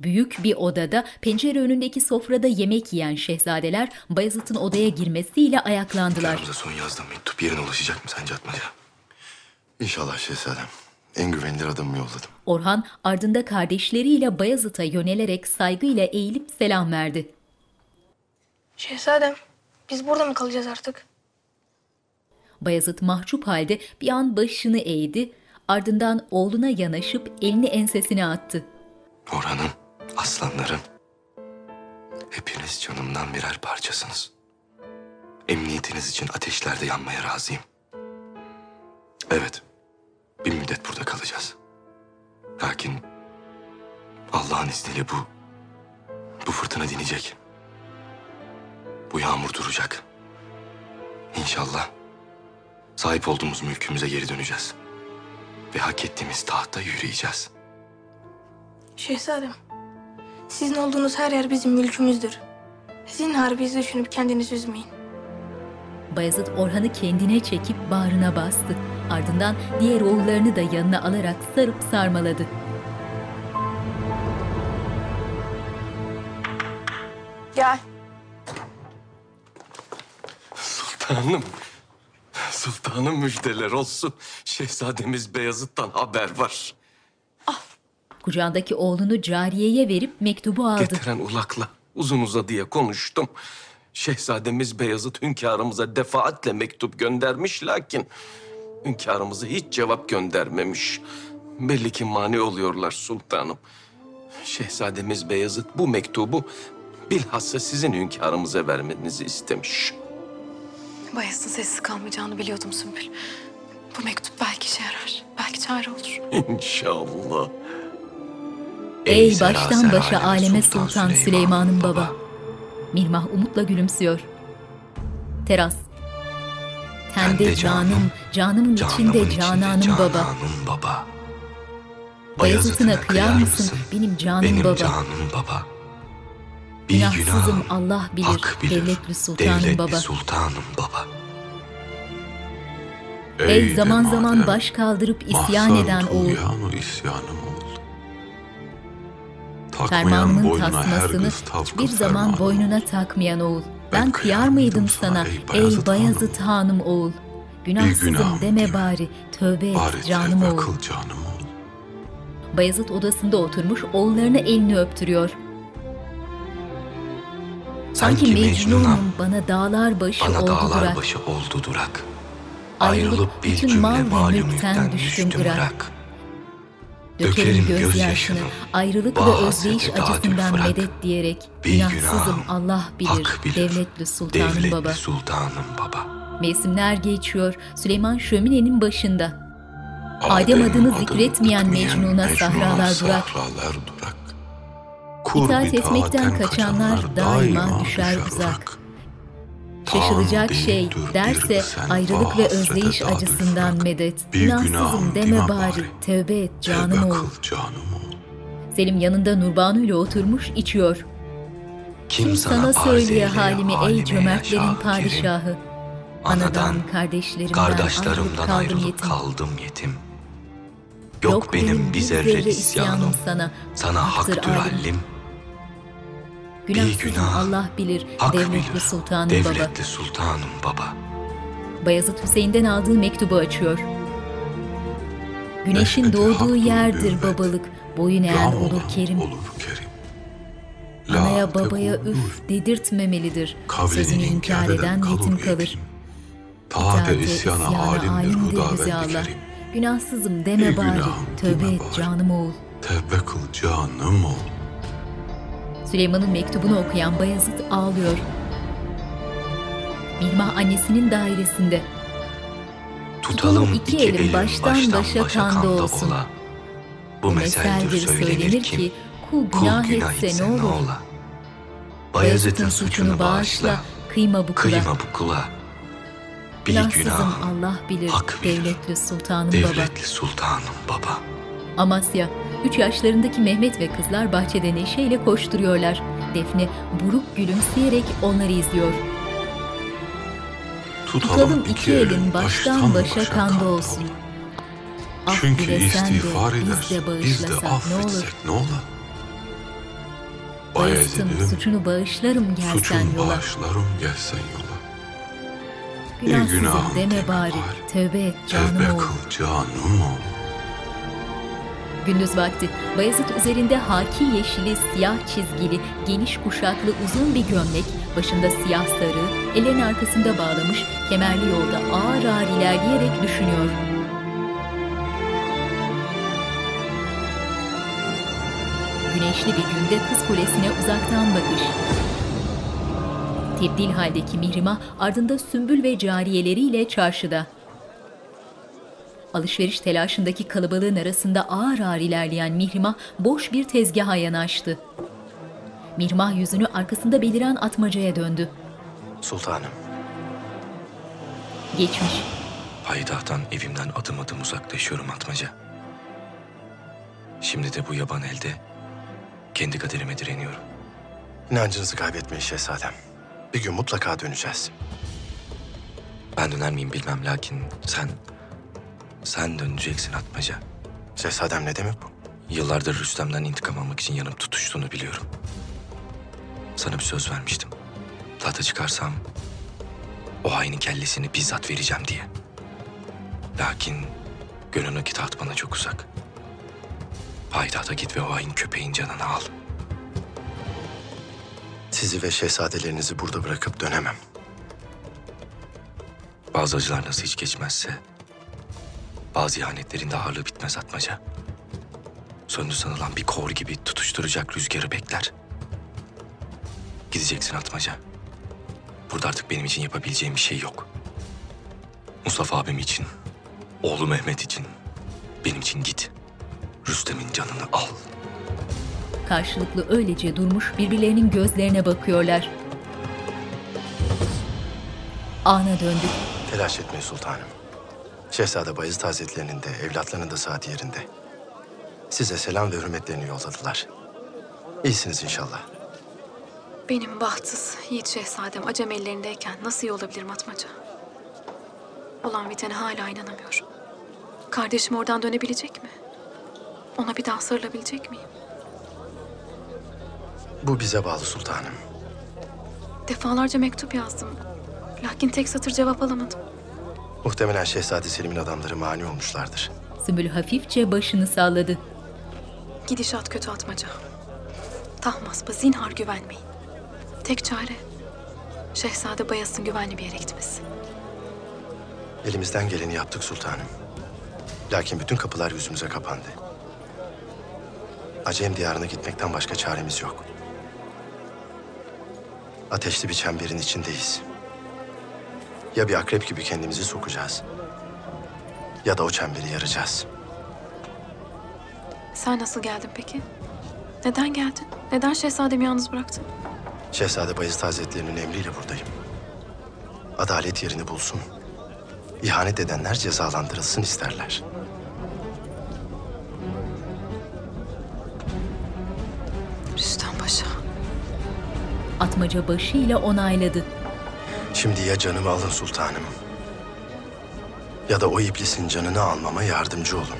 S2: Büyük bir odada pencere önündeki sofrada yemek yiyen şehzadeler Bayezid'in odaya girmesiyle ayaklandılar.
S4: Hünkârımıza son yazdığım mektup yerine ulaşacak mı sence Atmaca? İnşallah şehzadem. en güvenilir adamımı yolladım.
S2: Orhan ardında kardeşleriyle Bayezid'e yönelerek saygıyla eğilip selam verdi.
S27: Şehzadem, biz burada mı kalacağız artık?
S2: Bayezid mahcup halde bir an başını eğdi, ardından oğluna yanaşıp elini ensesine attı.
S16: Orhan'ım, aslanlarım. Hepiniz canımdan birer parçasınız. Emniyetiniz için ateşlerde yanmaya razıyım. Evet, bir müddet burada kalacağız. Lakin Allah'ın izniyle bu, bu fırtına dinecek. Bu yağmur duracak. İnşallah sahip olduğumuz mülkümüze geri döneceğiz. Ve hak ettiğimiz tahta yürüyeceğiz.
S27: Şehzadem, sizin olduğunuz her yer bizim mülkümüzdür. Zinhar bizi düşünüp kendinizi üzmeyin.
S2: Bayezid Orhan'ı kendine çekip bağrına bastı. Ardından diğer oğullarını da yanına alarak sarıp sarmaladı.
S27: Gel.
S21: Sultanım. Sultanım müjdeler olsun. Şehzademiz Beyazıt'tan haber var.
S2: Kucağındaki oğlunu cariyeye verip mektubu aldı.
S21: Getiren ulakla uzun uzadıya konuştum. Şehzademiz Beyazıt hünkârımıza defaatle mektup göndermiş lakin hünkârımıza hiç cevap göndermemiş. Belli ki mani oluyorlar sultanım. Şehzademiz Beyazıt bu mektubu bilhassa sizin hünkârımıza vermenizi istemiş.
S14: Bayezid'in sessiz kalmayacağını biliyordum Sümbül. Bu mektup belki işe yarar. Belki çare olur.
S21: İnşallah.
S2: Ey
S21: Ey
S2: baştan
S21: seraser
S2: başa
S21: aleme Sultan
S2: Sultan
S21: Süleyman'ın
S2: Süleyman'ın baba. Mirmah umutla gülümsüyor. Teras. Tende canım, canımın içinde cananım baba.
S16: Cananım baba.
S2: Bayezid'ine kıyar mısın benim canım
S16: Benim
S2: baba?
S16: canım baba. Bir
S2: Günahsızım
S16: günahım
S2: Allah bilir,
S16: hak bilir.
S2: devletli sultanım
S16: Devletli
S2: baba.
S16: sultanım baba.
S2: Ey zaman zaman baş kaldırıp isyan eden oğul.
S30: Tuğyanı isyanım oğul. Takmayan
S2: Fermanımın
S30: boynuna her
S2: tasmasını
S30: kız
S2: hiçbir zaman
S30: fermanı.
S2: boynuna takmayan oğul. Ben kıyar mıydım sana ey Bayezid hanım oğul? Günahsızım
S30: günahım
S2: deme bari, tövbe et
S30: Bari
S2: canım
S30: tevbe
S2: oğul.
S30: kıl canım oğul.
S2: Bayezid odasında oturmuş oğullarına elini öptürüyor. Sanki, Mecnun'um bana dağlar başı
S16: Bana
S2: oldu
S16: dağlar
S2: durak.
S16: başı oldu durak.
S2: Ayrılıp
S16: bir cümle
S2: mal ve
S16: malum
S2: mülkten
S16: mülkten
S2: düştüm Irak. Dökerim gözyaşını, ayrılık ve
S16: tadül
S2: acısından medet diyerek günahsızım Allah bilir,
S16: hak bilir,
S2: devletli sultanım
S16: Devletli
S2: baba.
S16: sultanım baba.
S2: Mevsimler geçiyor, Süleyman şöminenin başında. Adem adını zikretmeyen Mecnun'a sahralar durak.
S30: Sahralar durak.
S2: İtaat
S30: Kurbi
S2: etmekten kaçanlar daima düşer uzak. Şaşılacak şey derse ayrılık ve özleyiş acısından medet.
S30: Bir
S2: Günahsızım deme bari, tevbe et canım oğul. Selim yanında Nurbanu ile oturmuş içiyor. Kim sana söyleye halimi ey cömertlerin padişahı. Anadan, kardeşlerimden,
S16: Kardeşlerimden
S2: kaldım
S16: ayrılıp kaldım yetim. Yok, benim bir zerre isyanım.
S2: sana.
S16: Sana
S2: haktır
S16: haktır
S2: Günahsızım
S16: günah,
S2: Allah bilir,
S16: hak
S2: devletli
S16: bilir,
S2: sultanım baba.
S16: Devletli sultanım baba.
S2: Bayezid Hüseyin'den aldığı mektubu açıyor. Güneşin
S30: Neşmeti
S2: doğduğu yerdir
S30: hürmet,
S2: babalık, boyun eğen
S30: Ram
S2: olur
S30: olan
S2: kerim.
S30: Olur kerim.
S2: Anaya
S30: La
S2: babaya
S30: tekul
S2: üf dedirtmemelidir. Sözünü
S30: inkar eden
S2: yetim kalır.
S30: Taate isyana alimdir huda ve
S2: Allah. Günahsızım deme bari,
S30: günahım
S2: tövbe et canım oğul.
S30: Tevbe kıl canım oğul.
S2: Süleyman'ın mektubunu okuyan Bayezid ağlıyor. Mirmah annesinin dairesinde.
S16: Tutalım
S2: iki elim baştan başa kanda olsun.
S16: ola. Bu meseldir söylenir ki
S2: kul
S16: kul
S2: günah,
S16: günah
S2: etse ne olur?
S16: ola. Bayezid'in suçunu bağışla.
S2: Kıyma bu kula.
S16: Kıyma bu kula. Bir
S2: Günahsızım
S16: günahım
S2: Allah bilir,
S16: hak bilir,
S2: devletli sultanım baba.
S16: devletli sultanım baba.
S2: Amasya, üç yaşlarındaki Mehmet ve kızlar bahçede neşeyle koşturuyorlar. Defne buruk gülümseyerek onları izliyor. Tutalım iki elin baştan başa kanda olsun. Af
S30: Çünkü
S2: de
S30: istiğfar
S2: biz
S30: eder,
S2: de
S30: biz de
S2: ne olur?
S30: affetsek ne olur?
S2: Bayezid'im suçunu bağışlarım gelsen
S30: suçun
S2: yola.
S30: bağışlarım gelsen yola. Bir günahım
S2: deme bari, tövbe et canım oğul.
S30: kıl canım oğul.
S2: Gündüz vakti Bayezid üzerinde haki yeşili siyah çizgili, geniş kuşaklı uzun bir gömlek, başında siyah sarı, ellerini arkasında bağlamış, kemerli yolda ağır ağır ilerleyerek düşünüyor. Güneşli bir günde Kız Kulesi'ne uzaktan bakış. Tebdil haldeki Mihrimah ardında Sümbül ve cariyeleriyle çarşıda. Alışveriş telaşındaki kalabalığın arasında ağır ağır ilerleyen Mihrimah boş bir tezgaha yanaştı. Mihrimah yüzünü arkasında beliren atmacaya döndü.
S4: Sultanım.
S2: Geçmiş.
S16: Payitahttan evimden adım adım uzaklaşıyorum Atmaca. Şimdi de bu yaban elde kendi kaderime direniyorum.
S4: İnancınızı kaybetmeyin şehzadem. Bir gün mutlaka döneceğiz.
S16: Ben döner miyim bilmem lakin sen... Sen döneceksin Atmaca.
S4: Şehzadem ne demek bu?
S16: Yıllardır Rüstem'den intikam almak için yanıp tutuştuğunu biliyorum. Sana bir söz vermiştim. Tahta çıkarsam o hainin kellesini bizzat vereceğim diye. Lakin gönlündeki taht bana çok uzak. Payitahta git ve o hain köpeğin canını al.
S4: Sizi ve şehzadelerinizi burada bırakıp dönemem.
S16: Bazı acılar nasıl hiç geçmezse... ...bazı ihanetlerin de ağırlığı bitmez atmaca. Söndü sanılan bir kor gibi tutuşturacak rüzgarı bekler. Gideceksin atmaca. Burada artık benim için yapabileceğim bir şey yok. Mustafa abim için, oğlu Mehmet için, benim için git. Rüstem'in canını al.
S2: Karşılıklı öylece durmuş birbirlerinin gözlerine bakıyorlar. Ana döndük.
S4: Telaş etmeyin sultanım. Şehzade Bayezid Hazretlerinin de evlatlarının da saati yerinde. Size selam ve hürmetlerini yolladılar. İyisiniz inşallah.
S14: Benim bahtsız yiğit şehzadem acem ellerindeyken nasıl iyi olabilirim Atmaca? Olan bitene hala inanamıyorum. Kardeşim oradan dönebilecek mi? Ona bir daha sarılabilecek miyim?
S4: Bu bize bağlı sultanım.
S14: Defalarca mektup yazdım. Lakin tek satır cevap alamadım.
S4: Muhtemelen Şehzade Selim'in adamları mani olmuşlardır.
S2: Sümbül hafifçe başını salladı.
S14: Gidişat kötü Atmaca. Tahmaspa zinhar güvenmeyin. Tek çare Şehzade Bayas'ın güvenli bir yere gitmesi.
S4: Elimizden geleni yaptık sultanım. Lakin bütün kapılar yüzümüze kapandı. Acem diyarına gitmekten başka çaremiz yok. Ateşli bir çemberin içindeyiz. Ya bir akrep gibi kendimizi sokacağız. Ya da o çemberi yaracağız.
S14: Sen nasıl geldin peki? Neden geldin? Neden şehzademi yalnız bıraktın?
S4: Şehzade Bayezid Hazretlerinin emriyle buradayım. Adalet yerini bulsun. İhanet edenler cezalandırılsın isterler.
S14: Rüstem Paşa.
S2: Atmaca başıyla onayladı.
S4: Şimdi ya canımı alın sultanım. Ya da o iblisin canını almama yardımcı olun.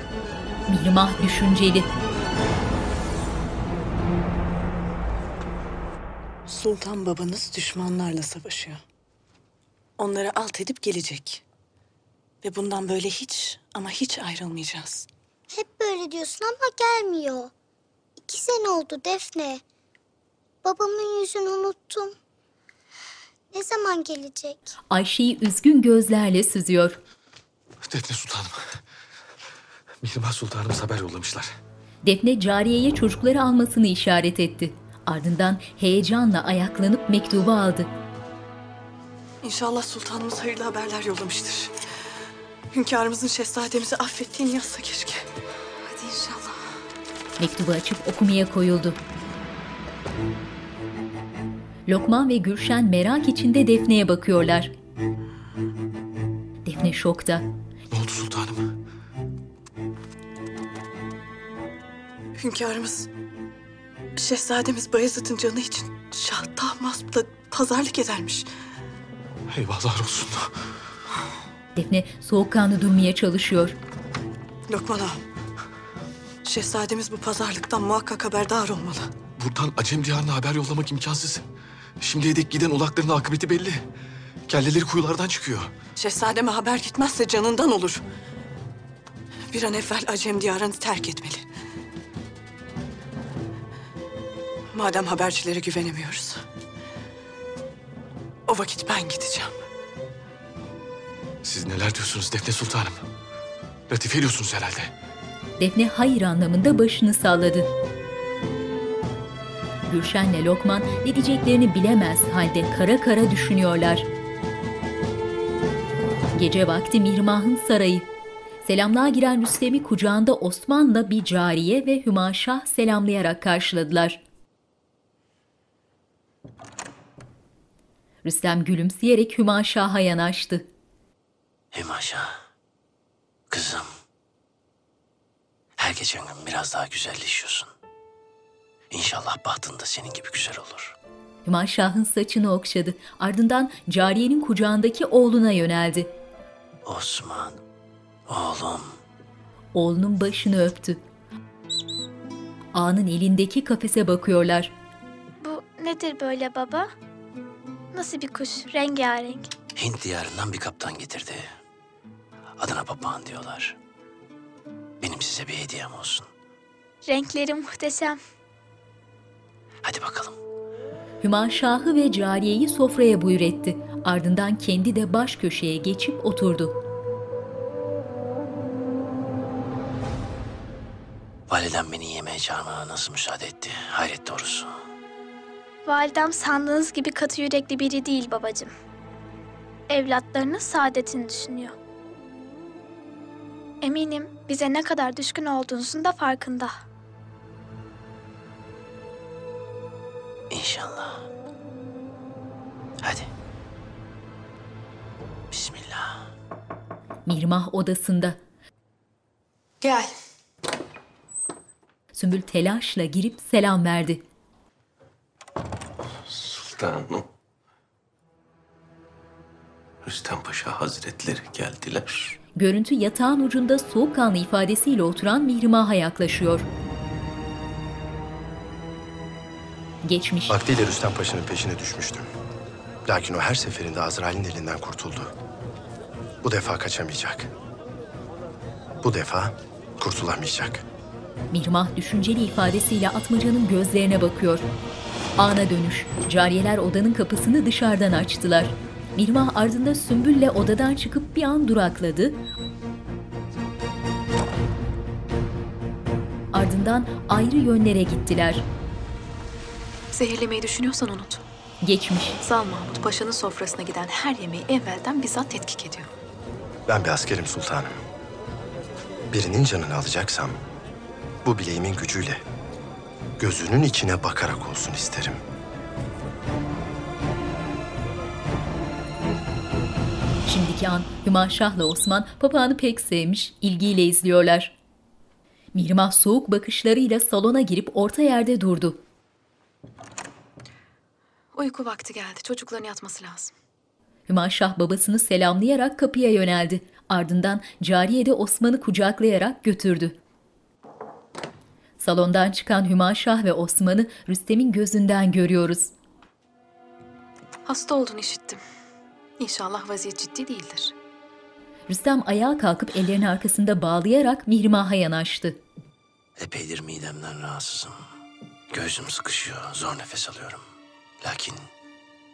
S2: Mihrimah düşünceli.
S15: Sultan babanız düşmanlarla savaşıyor. Onları alt edip gelecek. Ve bundan böyle hiç ama hiç ayrılmayacağız.
S31: Hep böyle diyorsun ama gelmiyor. İki sene oldu Defne. Babamın yüzünü unuttum. Ne zaman gelecek?
S2: Ayşe'yi üzgün gözlerle süzüyor.
S32: Defne Sultanım. Mihrimah Sultanımız haber yollamışlar.
S2: Defne cariyeye çocukları almasını işaret etti. Ardından heyecanla ayaklanıp mektubu aldı.
S15: İnşallah sultanımız hayırlı haberler yollamıştır. Hünkârımızın şehzademizi affettiğini yazsa keşke.
S14: Hadi inşallah.
S2: Mektubu açıp okumaya koyuldu. Lokman ve Gülşen merak içinde Defne'ye bakıyorlar. Defne şokta.
S32: Ne oldu sultanım?
S15: Hünkârımız şehzademiz Bayezid'in canı için Şah Tahmasp'la pazarlık edermiş.
S32: Eyvahlar olsun.
S2: Defne soğukkanlı durmaya çalışıyor.
S15: Lokman ağa, şehzademiz bu pazarlıktan muhakkak haberdar olmalı.
S32: Buradan Acem diyarına haber yollamak imkansız. Şimdiye dek giden ulakların akıbeti belli. Kelleleri kuyulardan çıkıyor.
S15: Şehzademe haber gitmezse canından olur. Bir an evvel Acem diyarını terk etmeli. Madem habercilere güvenemiyoruz. O vakit ben gideceğim.
S4: Siz neler diyorsunuz Defne Sultanım? Latife ediyorsunuz herhalde.
S2: Defne hayır anlamında başını salladı. Gülşen'le Lokman ne diyeceklerini bilemez halde kara kara düşünüyorlar. Gece vakti Mihrimah'ın sarayı. Selamlığa giren Rüstem'i kucağında Osman'la bir cariye ve Hümaşah selamlayarak karşıladılar. Rüstem gülümseyerek Hümaşah'a yanaştı.
S11: Hümaşa. Kızım. Her geçen gün biraz daha güzelleşiyorsun. İnşallah bahtın da senin gibi güzel olur.
S2: Hümaşah'ın saçını okşadı. Ardından cariyenin kucağındaki oğluna yöneldi.
S11: Osman. Oğlum.
S2: Oğlunun başını öptü. Ağanın elindeki kafese bakıyorlar.
S33: Bu nedir böyle baba? Nasıl bir kuş? Rengarenk.
S11: Hint diyarından bir kaptan getirdi. Adına papağan diyorlar. Benim size bir hediyem olsun.
S33: Renkleri muhteşem.
S11: Hadi bakalım.
S2: Hümaşah'ı ve cariyeyi sofraya buyur etti. Ardından kendi de baş köşeye geçip oturdu.
S11: Validem beni yemeğe çağırmana nasıl müsaade etti? Hayret doğrusu.
S33: Validem sandığınız gibi katı yürekli biri değil babacığım. Evlatlarının saadetini düşünüyor. Eminim bize ne kadar düşkün olduğunuzun da farkında.
S11: İnşallah. Hadi. Bismillah.
S2: Mirmah odasında.
S15: Gel.
S2: Sümbül telaşla girip selam verdi.
S21: Sultanım. Rüstem Paşa Hazretleri geldiler.
S2: Görüntü yatağın ucunda soğukkanlı ifadesiyle oturan Mihrimah'a yaklaşıyor. Geçmiş.
S4: Vaktiyle Rüstem Paşa'nın peşine düşmüştüm. Lakin o her seferinde Azrail'in elinden kurtuldu. Bu defa kaçamayacak. Bu defa kurtulamayacak.
S2: Mihrimah düşünceli ifadesiyle Atmaca'nın gözlerine bakıyor. Ana dönüş. Cariyeler odanın kapısını dışarıdan açtılar. Mihrimah ardında Sümbül'le odadan çıkıp bir an durakladı. Ardından ayrı yönlere gittiler.
S14: Zehirlemeyi düşünüyorsan unut.
S2: Geçmiş.
S14: Zal Mahmut Paşa'nın sofrasına giden her yemeği evvelden bizzat tetkik ediyor.
S4: Ben bir askerim sultanım. Birinin canını alacaksam bu bileğimin gücüyle gözünün içine bakarak olsun isterim.
S2: Şimdiki an Hümaşah'la Osman papağanı pek sevmiş, ilgiyle izliyorlar. Mihrimah soğuk bakışlarıyla salona girip orta yerde durdu.
S14: Uyku vakti geldi. Çocukların yatması lazım.
S2: Hümaşah babasını selamlayarak kapıya yöneldi. Ardından cariye de Osman'ı kucaklayarak götürdü. Salondan çıkan Hümaşah ve Osman'ı Rüstem'in gözünden görüyoruz.
S14: Hasta olduğunu işittim. İnşallah vaziyet ciddi değildir.
S2: Rüstem ayağa kalkıp ellerini arkasında bağlayarak Mihrimah'a yanaştı.
S11: Epeydir midemden rahatsızım. Göğsüm sıkışıyor, zor nefes alıyorum. Lakin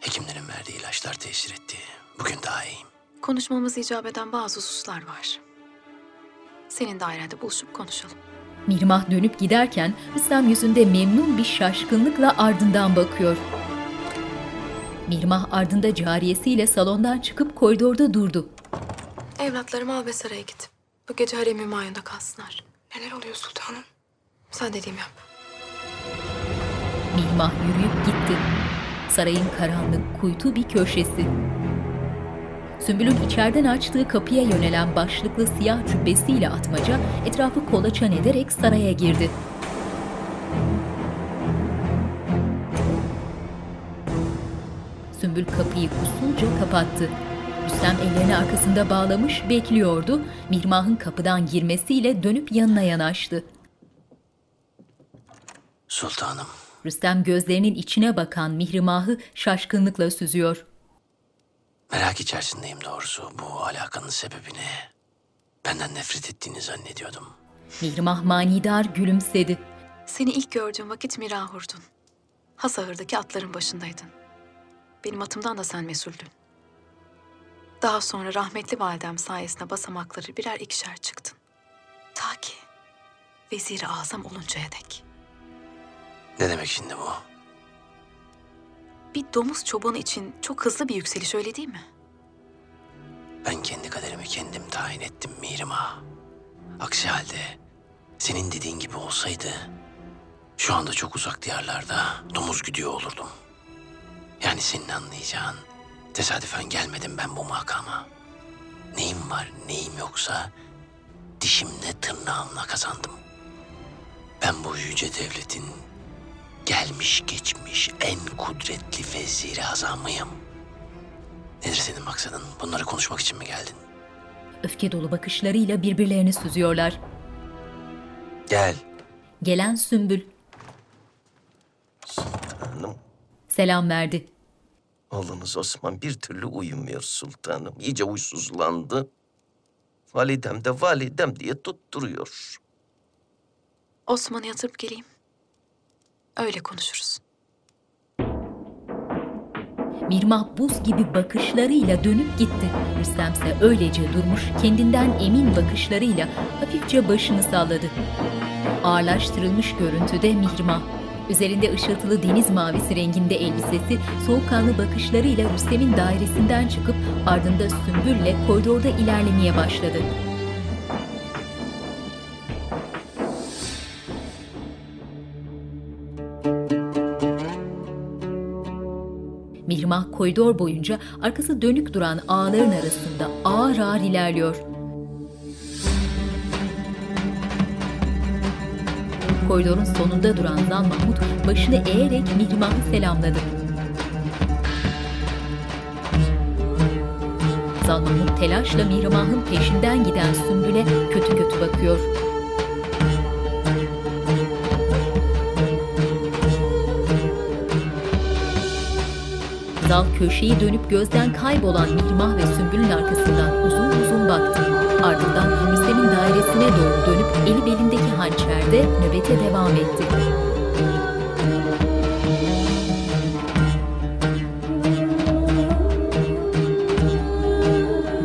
S11: hekimlerin verdiği ilaçlar tesir etti. Bugün daha iyiyim.
S14: Konuşmamız icap eden bazı hususlar var. Senin dairende buluşup konuşalım.
S2: Mihrimah dönüp giderken Rüstem yüzünde memnun bir şaşkınlıkla ardından bakıyor. Mihrimah ardında cariyesiyle salondan çıkıp koridorda durdu.
S14: Evlatlarımı al ve saraya git. Bu gece harem hümayunda kalsınlar. Neler oluyor sultanım? Sen dediğimi yap.
S2: Mihrimah yürüyüp gitti. Sarayın karanlık, kuytu bir köşesi. Sümbül'ün içeriden açtığı kapıya yönelen başlıklı siyah cübbesiyle atmaca etrafı kolaçan ederek saraya girdi. Sümbül kapıyı usulca kapattı. Rüstem ellerini arkasında bağlamış bekliyordu. Mihrimah'ın kapıdan girmesiyle dönüp yanına yanaştı.
S11: Sultanım,
S2: Rüstem gözlerinin içine bakan Mihrimah'ı şaşkınlıkla süzüyor.
S11: merak içerisindeyim doğrusu. Bu alakanın sebebi ne? Benden nefret ettiğini zannediyordum.
S2: Mihrimah manidar gülümsedi.
S14: Seni ilk gördüğüm vakit Mirahur'dun. Hasahır'daki atların başındaydın. Benim atımdan da sen mesuldün. Daha sonra rahmetli validem sayesinde basamakları birer ikişer çıktın. Ta ki veziri azam oluncaya dek.
S34: Ne demek şimdi bu?
S14: Bir domuz çobanı için çok hızlı bir yükseliş öyle değil mi?
S34: Ben kendi kaderimi kendim tayin ettim Mihrimah. Aksi halde senin dediğin gibi olsaydı şu anda çok uzak diyarlarda domuz güdüyor olurdum. Yani senin anlayacağın tesadüfen gelmedim ben bu makama. Neyim var neyim yoksa dişimle tırnağımla kazandım. Ben bu yüce devletin gelmiş geçmiş en kudretli veziri azamıyım. Nedir senin maksadın? Bunları konuşmak için mi geldin?
S2: Öfke dolu bakışlarıyla birbirlerini süzüyorlar.
S34: Gel.
S2: Gelen Sümbül
S21: Hanım,
S2: selam verdi.
S21: oğlunuz Osman bir türlü uyumuyor sultanım. İyice huysuzlandı. Validem de validem diye tutturuyor.
S14: Osman'ı yatırıp geleyim. Öyle konuşuruz.
S2: Mirmah buz gibi bakışlarıyla dönüp gitti. Rüstemse öylece durmuş, kendinden emin bakışlarıyla hafifçe başını salladı. Ağırlaştırılmış görüntüde Mirmah. Üzerinde ışıltılı deniz mavisi renginde elbisesi, soğukkanlı bakışlarıyla Rüstem'in dairesinden çıkıp ardında Sümbül'le koridorda ilerlemeye başladı. Mihrimah koridor boyunca arkası dönük duran ağların arasında ağır ağır ilerliyor. Koridorun sonunda duran Zan Mahmut başını eğerek Mihrimah'ı selamladı. Zan Mahmut telaşla Mihrimah'ın peşinden giden Sümbül'e kötü kötü bakıyor. Zal köşeyi dönüp gözden kaybolan Mihrimah ve Sümbül'ün arkasından uzun uzun baktı. Ardından Rüstem'in dairesine doğru dönüp eli belindeki hançerde nöbete devam etti.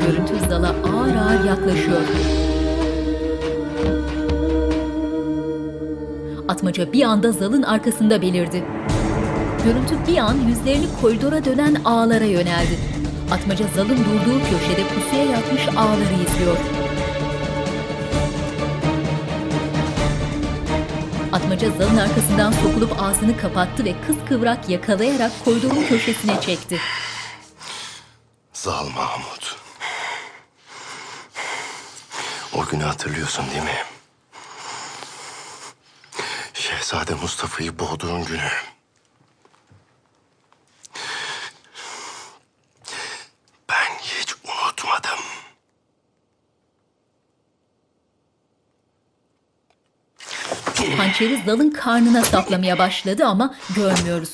S2: Görüntü Zal'a ağır ağır yaklaşıyor. Atmaca bir anda Zal'ın arkasında belirdi. Görüntü bir an yüzlerini koridora dönen ağlara yöneldi. Atmaca Zal'ın durduğu köşede pusuya yatmış ağları izliyor. Atmaca Zal'ın arkasından sokulup ağzını kapattı ve kıskıvrak yakalayarak koridorun köşesine çekti.
S4: Zal Mahmut. O günü hatırlıyorsun değil mi? Şehzade Mustafa'yı boğduğun günü. Ben hiç unutmadım.
S2: Hançeri Zal'ın karnına saplamaya başladı ama görmüyoruz.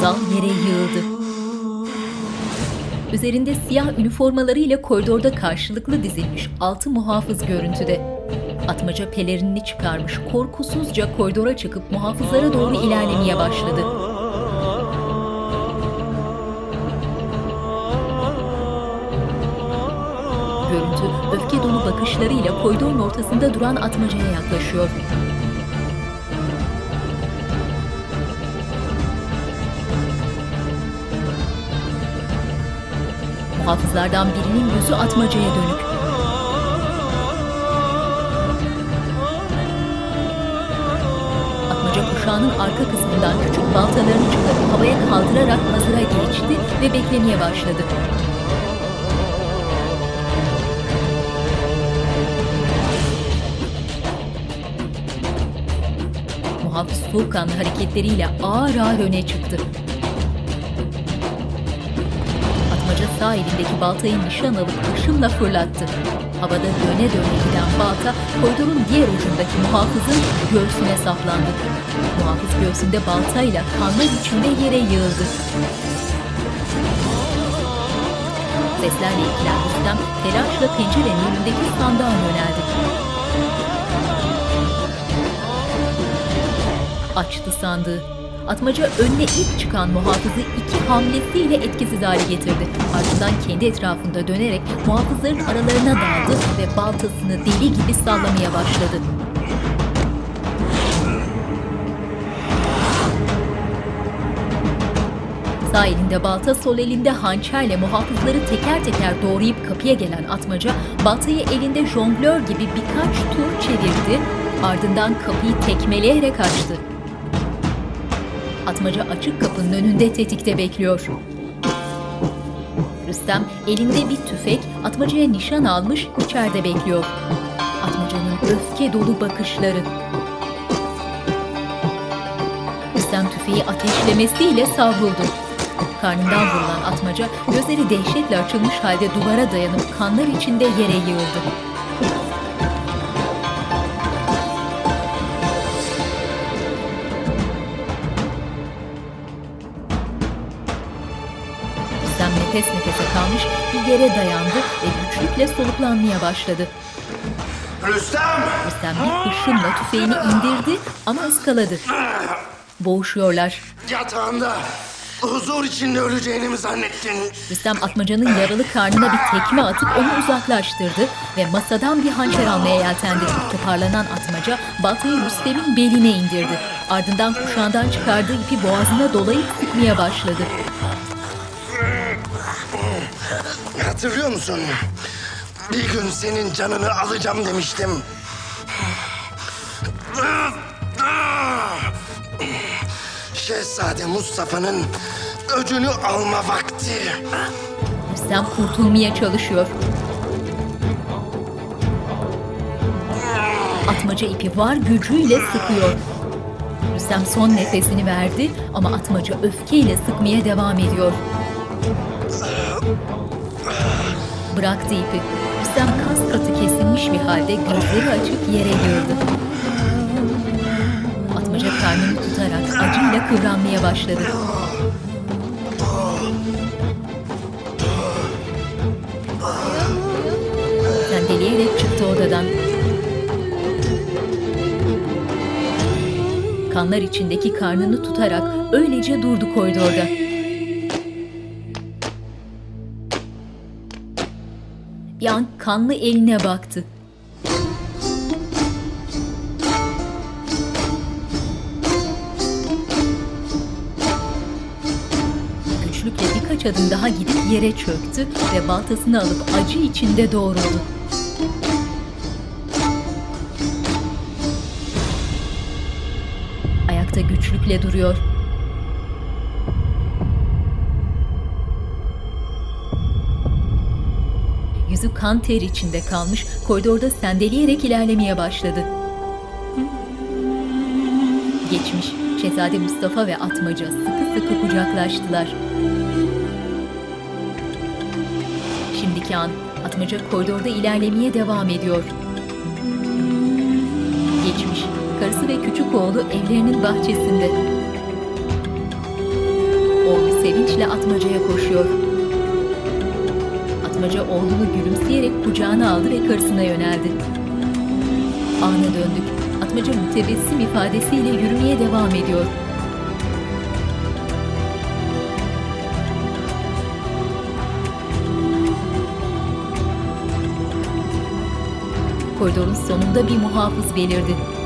S2: Zal yere yığıldı. Üzerinde siyah üniformalarıyla koridorda karşılıklı dizilmiş altı muhafız görüntüde. Atmaca pelerinini çıkarmış korkusuzca koridora çıkıp muhafızlara doğru ilerlemeye başladı. Bakışlarıyla koridorun ortasında duran atmacaya yaklaşıyor. Muhafızlardan birinin gözü atmacaya dönük. Atmaca kuşağının arka kısmından küçük baltalarını çıkarıp havaya kaldırarak hazıra geçti ve beklemeye başladı. Soğukkanlı hareketleriyle ağır ağır öne çıktı. Atmaca sağ elindeki baltayı nişan alıp ışınla fırlattı. Havada döne döne giden balta koridorun diğer ucundaki muhafızın göğsüne saplandı. Muhafız göğsünde baltayla kanlar içinde yere yığıldı. Seslerle ilgilen Rüstem telaşla pencerenin önündeki sandığa yöneldi. Açtı sandığı. Atmaca önüne ilk çıkan muhafızı iki hamlesiyle etkisiz hale getirdi. Ardından kendi etrafında dönerek muhafızların aralarına daldı ve baltasını deli gibi sallamaya başladı. Sağ elinde balta, sol elinde hançerle muhafızları teker teker doğrayıp kapıya gelen atmaca, baltayı elinde jonglör gibi birkaç tur çevirdi, ardından kapıyı tekmeleyerek açtı. Atmaca açık kapının önünde tetikte bekliyor. Rüstem elinde bir tüfek atmacaya nişan almış içeride bekliyor. Atmacanın öfke dolu bakışları. Rüstem tüfeği ateşlemesiyle savruldu. Karnından vurulan atmaca gözleri dehşetle açılmış halde duvara dayanıp kanlar içinde yere yığıldı. Nefes nefese kalmış bir yere dayandı ve güçlükle soluklanmaya başladı.
S5: Rüstem!
S2: Rüstem bir hışımla tüfeğini indirdi ama ıskaladı. Boğuşuyorlar.
S5: Yatağında huzur içinde öleceğini mi zannettin?
S2: Rüstem atmacanın yaralı karnına bir tekme atıp onu uzaklaştırdı ve masadan bir hançer almaya yeltendi. Toparlanan atmaca baltayı Rüstem'in beline indirdi. Ardından kuşağından çıkardığı ipi boğazına dolayıp sıkmaya başladı.
S5: Hatırlıyor musun? Bir gün senin canını alacağım demiştim. Şehzade Mustafa'nın öcünü alma vakti.
S2: Rüstem kurtulmaya çalışıyor. Atmaca ipi var gücüyle sıkıyor. Rüstem son nefesini verdi ama atmaca öfkeyle sıkmaya devam ediyor. Bıraktı ipi. Rüstem kas katı kesilmiş bir halde gözleri açık yere yığıldı. Atmaca karnını tutarak acıyla kıvranmaya başladı. Sendeleyerek çıktı odadan. Kanlar içindeki karnını tutarak öylece durdu koridorda. Bir an kanlı eline baktı. Güçlükle birkaç adım daha gidip yere çöktü ve baltasını alıp acı içinde doğruldu. Ayakta güçlükle duruyor. Kan ter içinde kalmış, koridorda sendeleyerek ilerlemeye başladı. Geçmiş, Şehzade Mustafa ve Atmaca sıkı sıkı kucaklaştılar. Şimdiki an Atmaca koridorda ilerlemeye devam ediyor. Geçmiş, karısı ve küçük oğlu evlerinin bahçesinde. Oğlu sevinçle Atmaca'ya koşuyor. Atmaca oğlunu gülümseyerek kucağına aldı ve karısına yöneldi. Ana döndük. Atmaca mütebessim ifadesiyle yürümeye devam ediyor. Koridorun sonunda bir muhafız belirdi.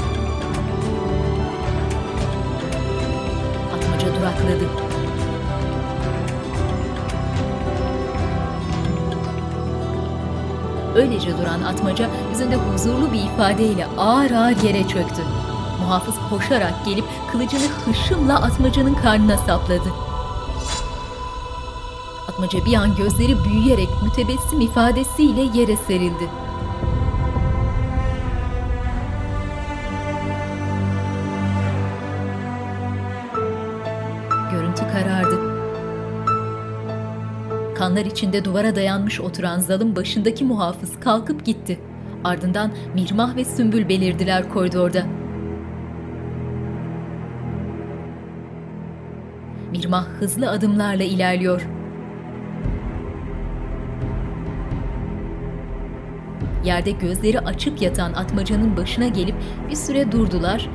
S2: Öylece duran atmaca yüzünde huzurlu bir ifadeyle ağır ağır yere çöktü. Muhafız koşarak gelip kılıcını hışımla atmacanın karnına sapladı. Atmaca bir an gözleri büyüyerek mütebessim ifadesiyle yere serildi. Kanlar içinde duvara dayanmış oturan zalın başındaki muhafız kalkıp gitti. Ardından Mirmah ve Sümbül belirdiler koridorda. Mirmah hızlı adımlarla ilerliyor. Yerde gözleri açık yatan atmacanın başına gelip bir süre durdular.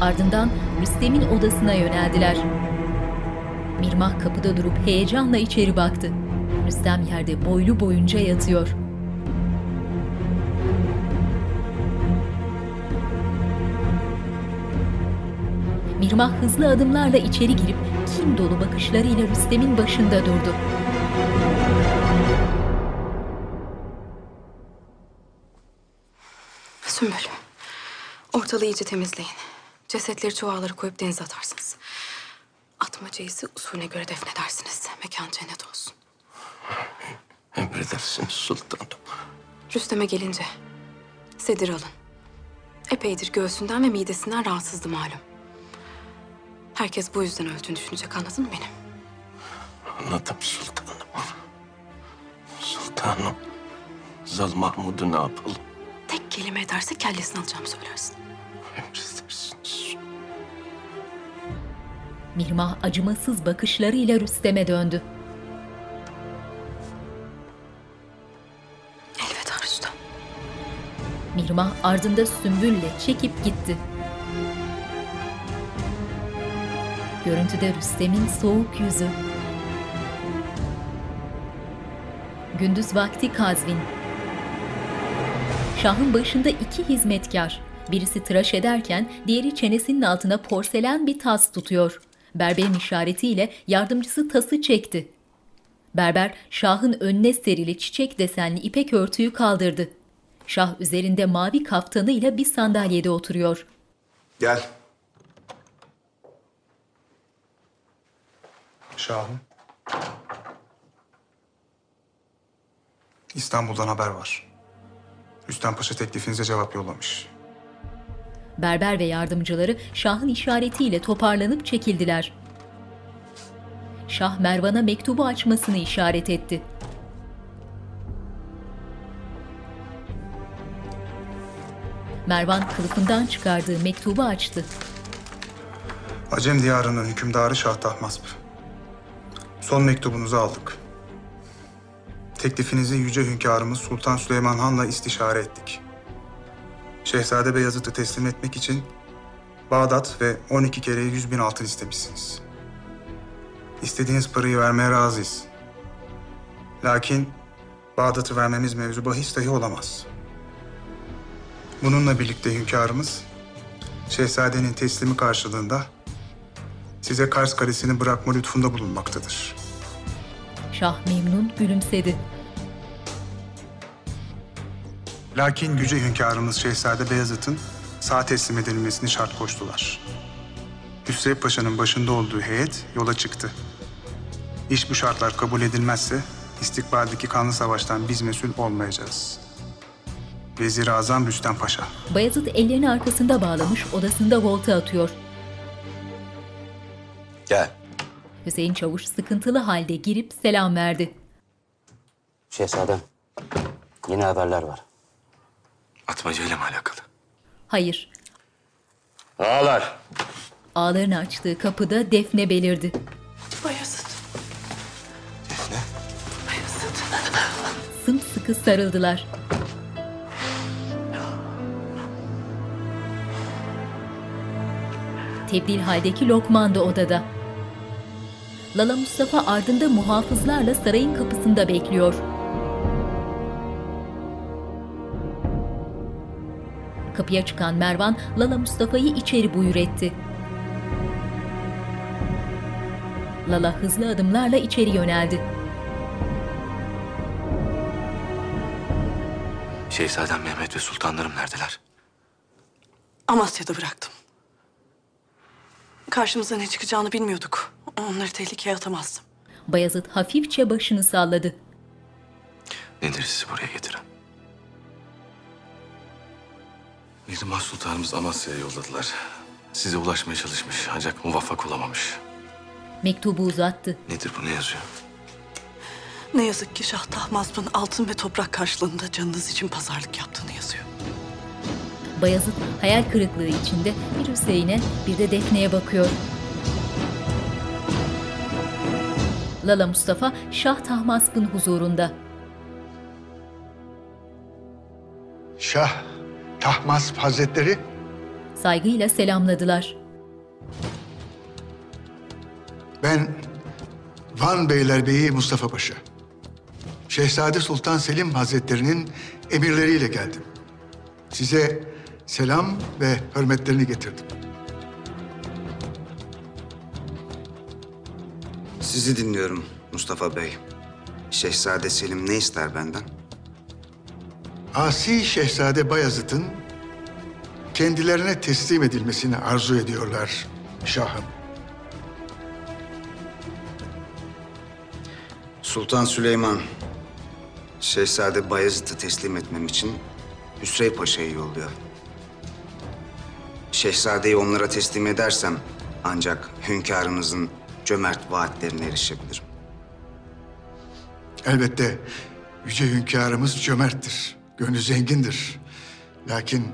S2: Ardından Rüstem'in odasına yöneldiler. Mirmah kapıda durup heyecanla içeri baktı. Rüstem yerde boylu boyunca yatıyor. Mirmah hızlı adımlarla içeri girip kin dolu bakışlarıyla Rüstem'in başında durdu.
S14: Sümbül, ortalığı iyice temizleyin. Cesetleri çuvallara koyup denize atarsınız. Atmacayı ise usulüne göre defnedersiniz. Mekan cennet olsun.
S21: Emredersiniz sultanım.
S14: Rüstem'e gelince sedir alın. Epeydir göğsünden ve midesinden rahatsızdı malum. Herkes bu yüzden öldüğünü düşünecek anladın mı beni?
S21: Anladım sultanım. Sultanım. Zal Mahmud'u ne yapalım?
S14: Tek kelime ederse kellesini alacağımı söylersin.
S21: Emredersiniz.
S2: Mirmah acımasız bakışlarıyla Rüstem'e döndü.
S14: Elveda Rüstem.
S2: Mirmah ardında Sümbül'le çekip gitti. Görüntüde Rüstem'in soğuk yüzü. Gündüz vakti Kazvin. Şahın başında iki hizmetkar. Birisi tıraş ederken diğeri çenesinin altına porselen bir tas tutuyor. Berberin işaretiyle yardımcısı tası çekti. Berber şahın önüne serili çiçek desenli ipek örtüyü kaldırdı. Şah üzerinde mavi kaftanıyla bir sandalyede oturuyor.
S25: Gel.
S28: Şahım. İstanbul'dan haber var. Rüstem Paşa teklifinize cevap yollamış.
S2: Berber ve yardımcıları Şah'ın işaretiyle toparlanıp çekildiler. Şah Mervan'a mektubu açmasını işaret etti. Mervan kılıfından çıkardığı mektubu açtı.
S28: Acem diyarının hükümdarı Şah Tahmasp. Son mektubunuzu aldık. Teklifinizi yüce hünkârımız Sultan Süleyman Han'la istişare ettik. Şehzade Beyazıt'ı teslim etmek için Bağdat ve 12 kere 100 bin altın istemişsiniz. İstediğiniz parayı vermeye razıyız. Lakin Bağdat'ı vermemiz mevzu bahis dahi olamaz. Bununla birlikte hünkârımız, şehzadenin teslimi karşılığında size Kars Kalesi'ni bırakma lütfunda bulunmaktadır.
S2: Şah memnun gülümsedi.
S28: Lakin yüce hünkârımız Şehzade Beyazıt'ın sağ teslim edilmesini şart koştular. Hüsrev Paşa'nın başında olduğu heyet yola çıktı. İş bu şartlar kabul edilmezse istikbaldeki kanlı savaştan biz mesul olmayacağız. Vezir-i Azam Rüstem Paşa.
S2: Bayezid ellerini arkasında bağlamış odasında volta atıyor.
S34: Gel.
S2: Hüseyin Çavuş sıkıntılı halde girip selam verdi.
S34: Şehzadem. Yeni haberler var.
S16: Atmaca ile mi alakalı?
S2: Hayır.
S34: Ağalar.
S2: Ağlarını açtığı kapıda Defne belirdi.
S32: Bayezid.
S2: Sımsıkı sarıldılar. Tebdil haldeki Lokman da odada. Lala Mustafa ardında muhafızlarla sarayın kapısında bekliyor. Kapıya çıkan Mervan, Lala Mustafa'yı içeri buyur etti. Lala hızlı adımlarla içeri yöneldi.
S16: Şehzadem Mehmet ve sultanlarım neredeler?
S32: Amasya'da bıraktım. Karşımıza ne çıkacağını bilmiyorduk. Onları tehlikeye atamazdım.
S2: Bayezid hafifçe başını salladı.
S16: Nedir sizi buraya getiren? Mirmah Sultanımız Amasya'ya yolladılar. Size ulaşmaya çalışmış ancak muvaffak olamamış.
S2: Mektubu uzattı.
S16: Nedir bu ne yazıyor?
S32: Ne yazık ki Şah Tahmasp'ın altın ve toprak karşılığında canınız için pazarlık yaptığını yazıyor.
S2: Bayezid hayal kırıklığı içinde bir Hüseyin'e bir de Defne'ye bakıyor. Lala Mustafa Şah Tahmasp'ın huzurunda.
S35: Şah Tahmasp Hazretleri
S2: Saygıyla selamladılar.
S7: Ben Van Beylerbeyi Mustafa Paşa. Şehzade Sultan Selim Hazretleri'nin emirleriyle geldim. Size selam ve hürmetlerini getirdim.
S29: Sizi dinliyorum Mustafa Bey. Şehzade Selim ne ister benden?
S7: Asi Şehzade Bayezid'in kendilerine teslim edilmesini arzu ediyorlar şahım.
S29: Sultan Süleyman, Şehzade Bayezid'i teslim etmem için Hüsrev Paşa'yı yolluyor. Şehzadeyi onlara teslim edersem ancak hünkârınızın cömert vaatlerine erişebilirim.
S7: Elbette yüce hünkârımız cömerttir, gönlü zengindir. Lakin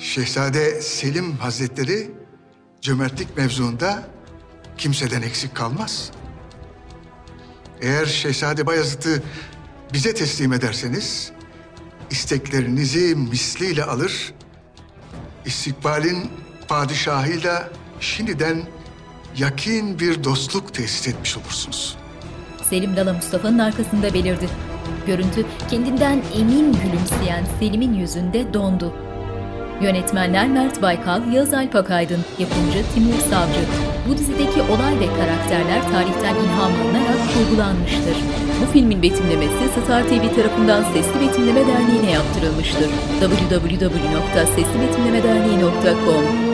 S7: Şehzade Selim Hazretleri cömertlik mevzuunda kimseden eksik kalmaz. Eğer Şehzade Bayezid'i bize teslim ederseniz isteklerinizi misliyle alır, istikbalin padişahıyla şimdiden yakin bir dostluk tesis etmiş olursunuz.
S2: Selim Lala Mustafa'nın arkasında belirdi. Görüntü kendinden emin gülümseyen Selim'in yüzünde dondu. Yönetmenler Mert Baykal, Yağız Alpakaydın, yapımcı Timur Savcı. Bu dizideki olay ve karakterler tarihten ilham alınarak kurgulanmıştır. Bu filmin betimlemesi Star TV tarafından Sesli Betimleme Derneği'ne yaptırılmıştır. www.seslibetimlemederneği.com